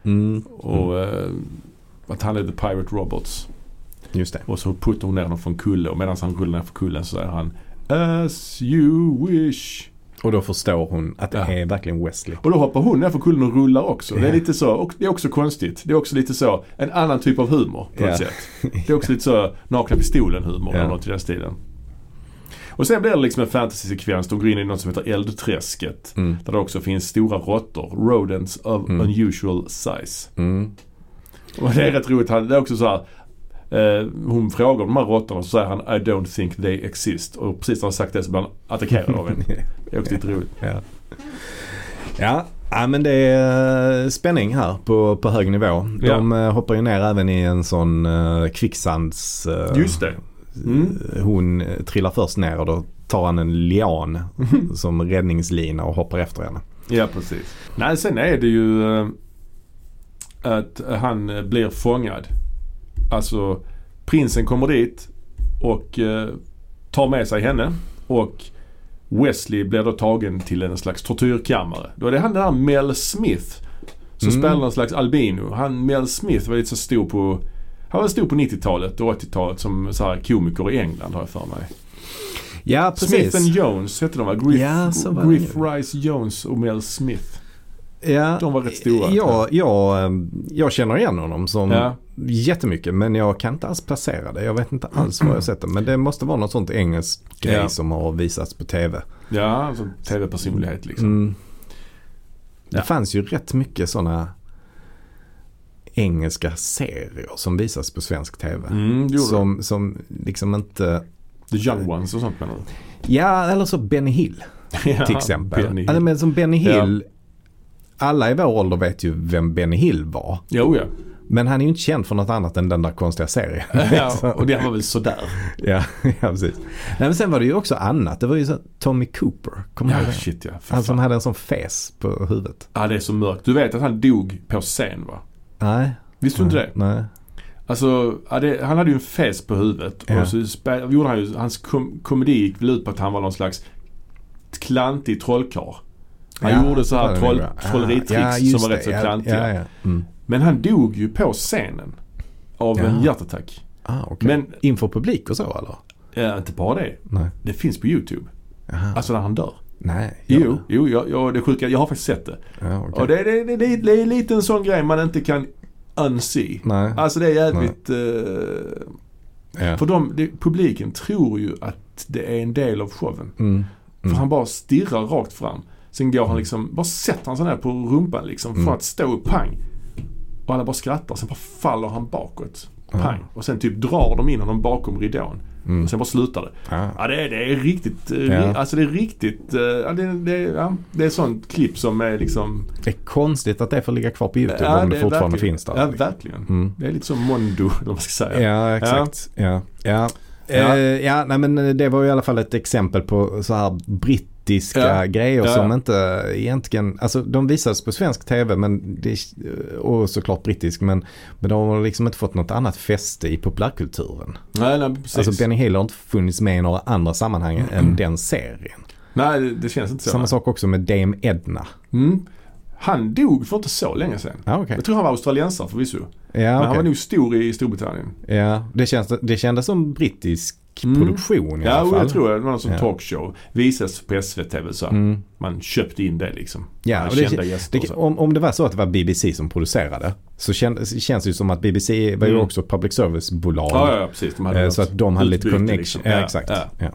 Mm, Och eh, att han är the pirate robots. just det. Och så puttar hon ner honom från kulle och medan han rullar ner för kullen så säger han As you wish. Och då förstår hon att det Ja. är verkligen Wesley. Och då hoppar hon ner för kullen och rullar också. Det är lite så. Och det är också konstigt. Det är också lite så. En annan typ av humor på Ja. något sätt. Det är också lite så nakna pistolen humor Ja. eller något i den stilen. Och sen blir det liksom en fantasy-sekvens. De går in i något som heter Eldträsket. Mm, Där det också finns stora råttor. Rodents of Mm. unusual size. mm, Och det är rätt roligt. Han, det är också så här. Eh, hon frågar de här råttorna och så säger han I don't think they exist. Och precis när han sagt det så blir han attackerad av en. Det är också lite roligt. ja. ja. Ja men det är eh, spänning här på, på hög nivå. De eh, hoppar ju ner även i en sån uh, kvicksands... eh, Just det. Mm. Hon trillar först ner och då tar han en lian som räddningslina och hoppar efter henne. Ja precis. Nej sen är det ju eh, att han blir fångad. Alltså prinsen kommer dit och eh, tar med sig henne. Och Wesley blir då tagen till en slags tortyrkammare. Då är det han den här Mel Smith som Mm. spelar någon slags albino. Han Mel Smith var lite så stor på han var stor på 90-talet och 80-talet som så här komiker i England har jag för mig. Ja precis. Smith and Jones hette de va? Griff, Ja, det Griff. Rice Jones och Mel Smith. Ja, De var rätt stora. Ja, jag, eh, jag känner igen honom som Ja. jättemycket men jag kan inte alls placera det. Jag vet inte alls var jag sett det. Men det måste vara något sånt engelskt grej Ja. som har visats på tv. Ja, alltså tv-personlighet liksom. Mm. Det Ja. fanns ju rätt mycket sådana engelska serier som visas på svensk tv. Mm, Som, som liksom inte, The Young Ones och sånt menar du? ja eller så Benny Hill Ja, till exempel. Benny Hill. Alltså, men som Benny Hill, alla i vår ålder vet ju vem Benny Hill var. Jo ja. Men han är ju inte känd för något annat än den där konstiga serien. ja. Och det var väl sådär. ja, ja, precis. Nej, men sen var det ju också annat. Det var ju så Tommy Cooper. Kommer du ihåg Ja, shit ja. Han som hade en sån fes på huvudet. Ja, det är så mörkt. Du vet att han dog på scen va? Nej. Visste du inte det? Nej. Alltså, han hade ju en fes på huvudet. Ja. Och så gjorde han ju, hans kom, komedi gick väl ut på att han var någon slags klantig trollkarl. Han Ja, gjorde så här troll, trolleritricks Ja, som var rätt så klantiga. Mm. Men han dog ju på scenen. Av en hjärtattack. Ah, okej. Men, Inför publik och så eller? ja, inte bara det. Nej. Det finns på YouTube. Aha. Alltså när han dör. Nej. Jo, jo jag, jag, det sjuka, jag har faktiskt sett det. Ja, okej. Och det, det, det, det, det är lite en sån grej man inte kan unsee. Nej. Alltså det är jävligt... eh, ja. för de, det, publiken tror ju att det är en del av showen. Mm. För Mm. han bara stirrar rakt fram. Sen går han liksom, bara sätter han sig ner på rumpan liksom Mm. för att stå upp, pang. Och alla bara skrattar. Sen bara faller han bakåt. Pang. Och sen typ drar de in honom bakom ridån. Mm. Och sen bara slutar det. Ah. Ja det är, det är riktigt, eh, Ja. alltså det är riktigt, eh, ja, det, det, ja, det är sånt klipp som är liksom Det är konstigt att det får ligga kvar på YouTube Ja, om det, är fortfarande finns där. Ja verkligen. Mm. Det är lite som Mondo, eller vad man ska säga. Ja, exakt. Ja. Ja. Ja. Eh, ja, nej men det var i alla fall ett exempel på så här brittiska Ja. grejer Ja. som inte egentligen, alltså de visades på svensk tv men det, och såklart brittisk men, men de har liksom inte fått något annat fäste i populärkulturen. Nej, nej precis. Alltså Benny Hill har inte funnits med i några andra sammanhang än den serien. nej det, det känns inte så. Samma sak också med Dame Edna. Mm. Han dog för inte så länge sedan. Ja, okej. Jag tror han var australiensare förvisso. Ja, Men han var nog stor i Storbritannien. Ja, det, känns, det kändes som brittisk Mm. produktion i Ja, alla fall. jag tror det. Det var någon sån Ja. talkshow. Visades på SVT så. Mm. Man köpte in det liksom. Ja, och det- kända gäster Det, om, om det var så att det var BBC som producerade så kän, känns det ju som att BBC var ju Mm. också public service-bolag. Ja, ja, precis. Eh, så att de hade lite connection. liksom. Ja, Ja, exakt. ja. Ja.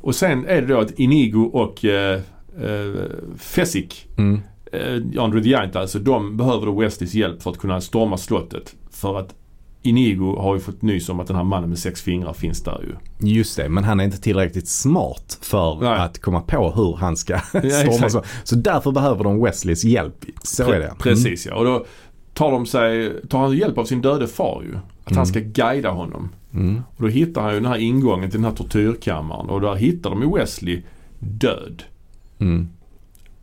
Och sen är det då att Inigo och eh, eh, Fesic, Mm. eh, Andre the Giant alltså, de behöver då Westleys hjälp för att kunna storma slottet. För att Inigo har ju fått nys om att den här mannen med sex fingrar finns där ju. Just det, men han är inte tillräckligt smart för Nej. att komma på hur han ska storma. exakt. Så. så därför behöver de Wesleys hjälp. Så Pre- är det. Mm. Precis ja. Och då tar de sig, tar han hjälp av sin döde far ju. Att han ska guida honom. Mm. Och då hittar han ju den här ingången till den här tortyrkammaren och där hittar de ju Wesley död. Mm.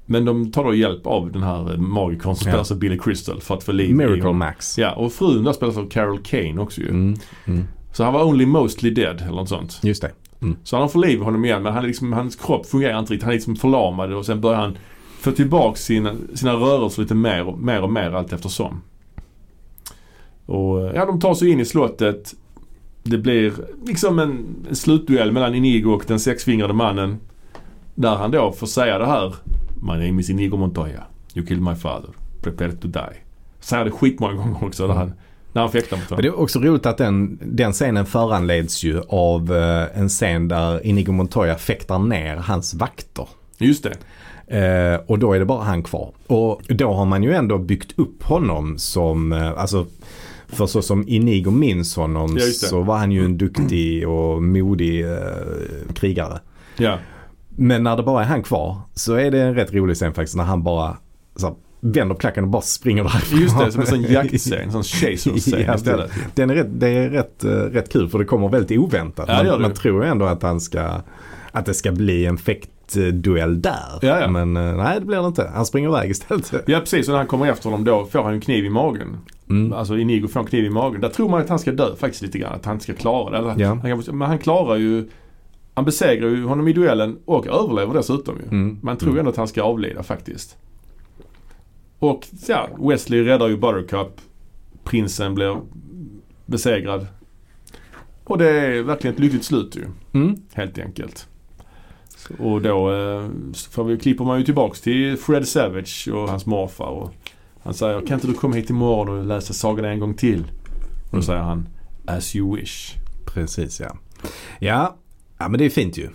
Men de tar då hjälp av den här magikern som Ja. spelas av Billy Crystal för att få liv i Miracle honom. Max. Ja, och frun där spelas av Carol Kane också ju. Mm. Mm. Så han var only mostly dead eller något sånt. Just det. Mm. Så han får liv i honom igen men han liksom, hans kropp fungerar inte riktigt. Han är liksom förlamad och sen börjar han få tillbaka sina, sina rörelser lite mer och mer, och mer allt eftersom. Och ja, de tar sig in i slottet. Det blir liksom en, en slutduell mellan Inigo och den sexfingrade mannen. Där han då får säga det här. My name is Inigo Montoya. You killed my father. Prepare to die. Säger det skitmånga gånger också. Där han, när han fäktar mot Men honom. det är också roligt att den, den scenen föranleds ju av eh, en scen där Inigo Montoya fäktar ner hans vakter. Just det. Eh, och då är det bara han kvar. Och då har man ju ändå byggt upp honom som, eh, alltså för så som Inigo minns honom Ja, så var han ju en duktig och modig eh, krigare. Ja. Men när det bara är han kvar så är det en rätt rolig scen faktiskt när han bara så här, vänder klacken och bara springer därifrån. Just det, som en sån jaktscen. En sån chaser-scen Ja, istället. Den är rätt, det är rätt, eh, rätt kul för det kommer väldigt oväntat. Ja, man, man tror ändå att han ska, att det ska bli en fäktduell där. Ja, ja. Men eh, nej det blir det inte. Han springer iväg istället. Ja precis, och när han kommer efter honom då får han en kniv i magen. Mm. Alltså Inigo får en kniv i magen. Där tror man att han ska dö faktiskt lite grann. Att han ska klara det. Ja. han kan, men han klarar ju Han besegrar ju honom i duellen och överlever dessutom ju. Mm. Man tror ju ändå att han ska avlida faktiskt. Och ja, Wesley räddar ju Buttercup. Prinsen blir besegrad. Och det är verkligen ett lyckligt slut ju. Mm. Helt enkelt. Och då eh, får vi, klipper man ju tillbaks till Fred Savage och hans morfar. Och han säger kan inte du komma hit imorgon och läsa sagan en gång till? Och då Mm. säger han As you wish. Precis ja. Ja, ja men det är fint ju.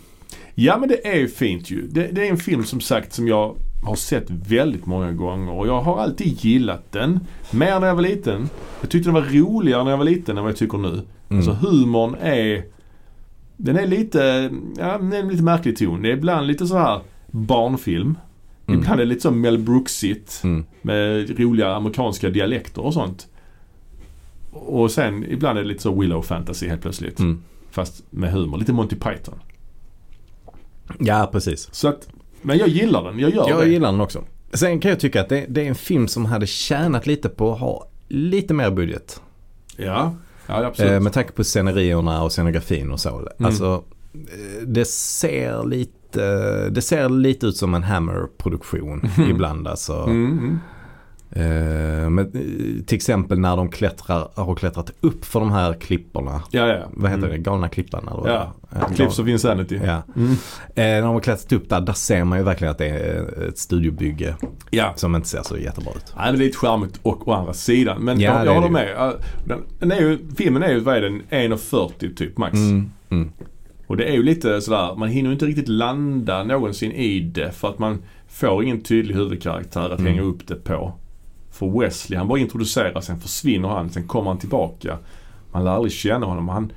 Ja men det är fint ju. Det, det är en film som sagt som jag har sett väldigt många gånger och jag har alltid gillat den. Mer när jag var liten. Jag tyckte den var roligare när jag var liten än vad jag tycker nu. Mm. Alltså humorn är Den är lite, ja den är lite märklig ton. Det är ibland lite så här barnfilm. Mm. Ibland är det lite som Mel Brooksigt Mm. med roliga amerikanska dialekter och sånt. Och sen ibland är det lite så Willow fantasy helt plötsligt. Mm. Fast med humor. Lite Monty Python. Ja, precis. Så att, men jag gillar den. Jag gör Jag det. gillar den också. Sen kan jag tycka att det, det är en film som hade tjänat lite på att ha lite mer budget. Ja, ja absolut. Eh, med tanke på scenerierna och scenografin och så. Alltså, eh, det ser lite, det ser lite ut som en Hammer-produktion ibland. Alltså. mm, mm. Eh, men, eh, till exempel när de klättrar, har klättrat upp för de här klipporna. Ja, ja. Vad heter Mm. det? Galna klippan? Eller? Ja. Ja, Clips of Insanity. Ja. Mm. Eh, när de har klättrat upp där, där ser man ju verkligen att det är ett studiobygge Ja. som inte ser så jättebra ut. Nej, men det är lite charmigt och å andra sidan. Men Ja, jag, jag håller med. Den, den är ju, filmen är ju, vad är den, 1.40 typ max. Mm, mm, Och det är ju lite sådär, man hinner ju inte riktigt landa någonsin i det för att man får ingen tydlig huvudkaraktär att Mm. hänga upp det på. För Wesley, han bara introducerar, sen försvinner han, sen kommer han tillbaka. Man lär aldrig känna honom. Han,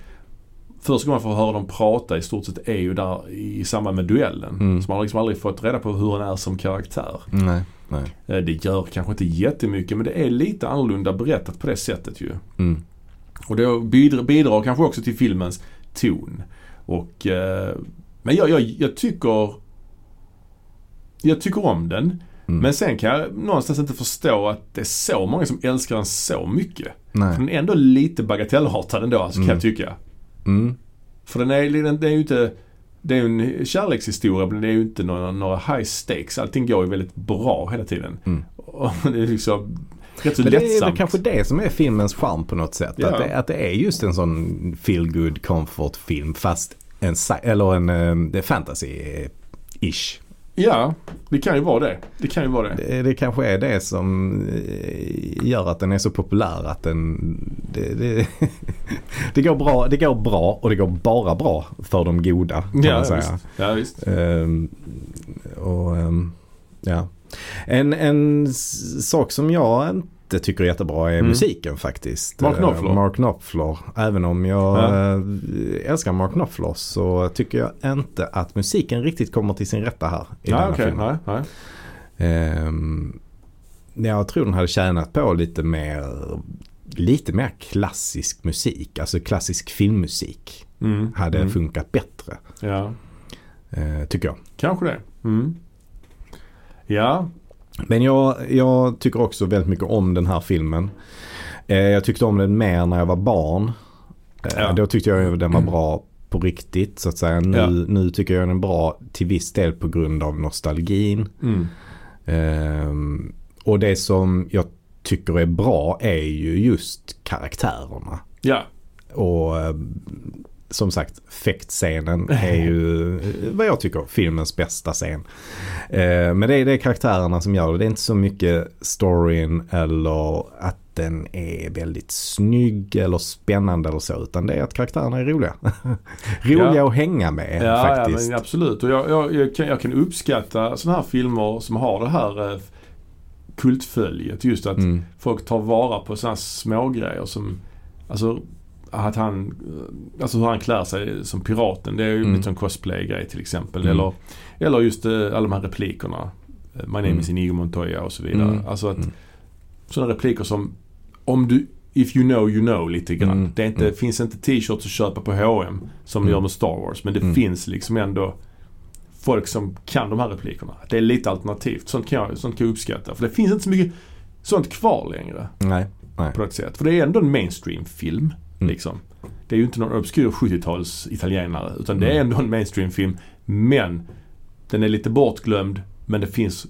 första gången man får höra dem prata i stort sett är ju där i samband med duellen. Mm. Så man har liksom aldrig fått reda på hur han är som karaktär. nej, nej. Eh, Det gör kanske inte jättemycket men det är lite annorlunda berättat på det sättet ju. Mm, Och det bidrar, bidrar kanske också till filmens ton. Och, eh, men jag, jag, jag tycker jag tycker om den. Mm. Men sen kan jag någonstans inte förstå att det är så många som älskar den så mycket. För nej. den är ändå lite bagatellartad ändå alltså, kan Mm. jag tycka. Mm, För den är, den, är ju inte det är ju en kärlekshistoria men det är ju inte några, några high stakes. Allting går ju väldigt bra hela tiden. Mm. Och det är liksom rätt så Men det är lättsamt. väl kanske det som är filmens charm på något sätt. Ja. Att, det, att det är just en sån feel good comfort film fast en, eller en eh, fantasy-ish. Ja, det kan ju vara det. Det kan ju vara det. Det, det kanske är det som eh, gör att den är så populär. Att den, det, det, det, går bra, det går bra och det går bara bra för de goda kan Ja, man säga. visst. Ja, visst. Ehm, och, ehm, ja. En, en sak som jag inte tycker jättebra är Mm. musiken faktiskt. Mark Eh, Knopfler. Mark Knopfler. Även om jag Ja. eh, älskar Mark Knopfler så tycker jag inte att musiken riktigt kommer till sin rätta här. I Ja, denna okej. filmen. Nej, nej. Ehm, jag tror den hade tjänat på lite mer lite mer klassisk musik, alltså klassisk filmmusik Mm. hade mm. funkat bättre. Ja, eh, tycker jag. kanske det. Mm. Ja, Men jag, jag tycker också väldigt mycket om den här filmen. Eh, jag tyckte om den mer när jag var barn. Eh, Ja. Då tyckte jag den var bra på riktigt så att säga. Nu, Ja. nu tycker jag den är bra till viss del på grund av nostalgin. mm. Ehm, och det som jag tycker är bra är ju just karaktärerna. ja. Och eh, som sagt, fäktscenen är ju vad jag tycker filmens bästa scen. Eh, men det är, det är karaktärerna som gör det. Det är inte så mycket storyn eller att den är väldigt snygg eller spännande eller så. Utan det är att karaktärerna är roliga. roliga Ja. att hänga med Ja, ja faktiskt. men absolut. Och jag, jag, jag, kan, jag kan uppskatta sådana här filmer som har det här eh, kultföljet. Just att Mm, folk tar vara på sådana små grejer som Alltså att han, alltså hur han klär sig som piraten. Det är ju Mm. lite en cosplay-grej till exempel. Mm. Eller, eller just eh, alla de här replikerna. My name Mm. is Inigo Montoya och så vidare. Mm. Alltså att Mm. sådana repliker som om du If you know you know lite grann. Mm. Det inte, Mm. finns inte t-shirts att köpa på H&M som Mm. gör med Star Wars. Men det Mm. finns liksom ändå folk som kan de här replikerna. Det är lite alternativt. Sånt kan jag, sånt kan jag uppskatta. För det finns inte så mycket sånt kvar längre Nej, nej. på något sätt. För det är ändå en mainstream-film. Mm. Liksom. Det är ju inte någon obskyr 70-tals italienare. Utan det är Mm. ändå en mainstream-film. Men den är lite bortglömd. Men det finns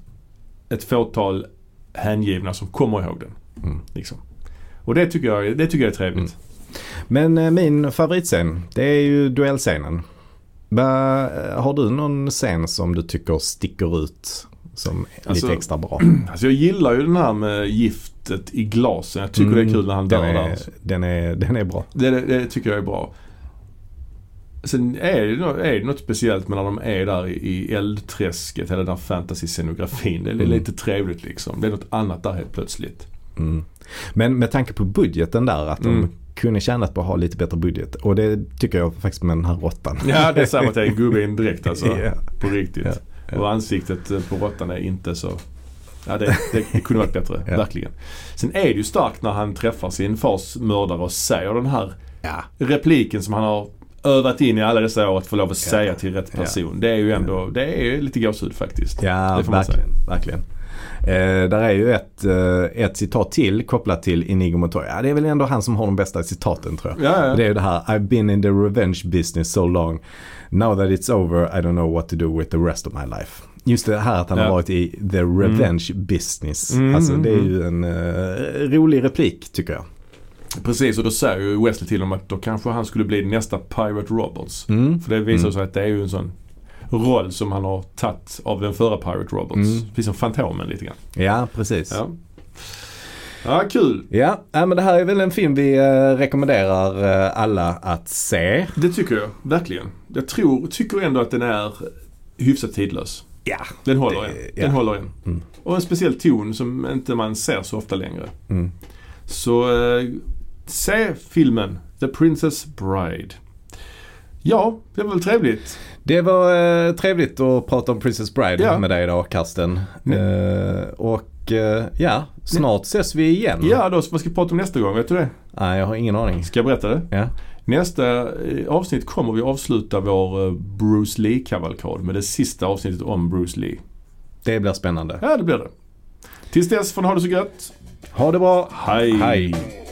ett fåtal hängivna som kommer ihåg den. Mm. Liksom. Och det tycker jag, det tycker jag är trevligt. Men eh, min favoritscen det är ju duellscenen. Va, har du någon scen som du tycker sticker ut som Alltså, lite extra bra? Alltså jag gillar ju den här med giftet i glasen. Jag tycker det är kul när han dör Mm. den där. är, den, är, den är bra. Det, det, det tycker jag är bra. Sen är det, nå- är det något speciellt med när de är där i, i eldträsket, hela den här fantasy-scenografin. Det är Mm. lite trevligt liksom. Det är något annat där helt plötsligt. Mm. Men med tanke på budgeten där att de Mm. kunde tjänat på att ha lite bättre budget. Och det tycker jag faktiskt med den här råttan. Ja, det är samma att det är en gubbe in direkt alltså. Ja. På riktigt. Ja. Och ansiktet på råttan är inte så... Ja, det, det, det kunde varit bättre. Ja. Verkligen. Sen är det ju starkt när han träffar sin fars mördare och säger den här Ja. repliken som han har övat in i alla dessa år att få lov att säga Ja. till rätt Ja. person. Det är ju ändå, det är lite gåshud faktiskt. Ja, verkligen. verkligen. Eh, där är ju ett, eh, ett citat till kopplat till Inigo Montoya. Det är väl ändå han som har de bästa citaten tror jag. Ja, ja. Det är ju det här I've been in the revenge business so long. Now that it's over I don't know what to do with the rest of my life. Just det här att han Ja. har varit i the revenge business. Mm, Alltså det är mm. ju en eh, rolig replik tycker jag. Precis och då säger ju Wesley till honom att då kanske han skulle bli nästa Pirate Roberts. Mm. För det visar Mm. sig att det är ju en sån roll som han har tagit av den förra Pirate Roberts. Mm. Precis som Fantomen lite grann. Ja, precis. Ja, ja kul. Ja, ja, men det här är väl en film vi eh, rekommenderar eh, alla att se. Det tycker jag verkligen. Jag tror, tycker ändå att den är hyfsat tidlös. Ja. Den håller Det- en. ja. Den håller en. Mm. Och en speciell ton som inte man ser så ofta längre. Mm. Så eh, se filmen The Princess Bride. Ja, det var väl trevligt. Det var eh, trevligt att prata om Princess Bride Ja. med dig då, Karsten. Mm. Eh, och eh, ja, snart ses vi igen. Ja, då, vad ska vi prata om nästa gång? Vet du det? Nej, jag har ingen aning. Ska jag berätta det? Ja. Nästa eh, avsnitt kommer vi avsluta vår eh, Bruce Lee-kavalkad med det sista avsnittet om Bruce Lee. Det blir spännande. Ja, det blir det. Tills dess får ni ha det så gött. Ha det bra. Hej! Hej.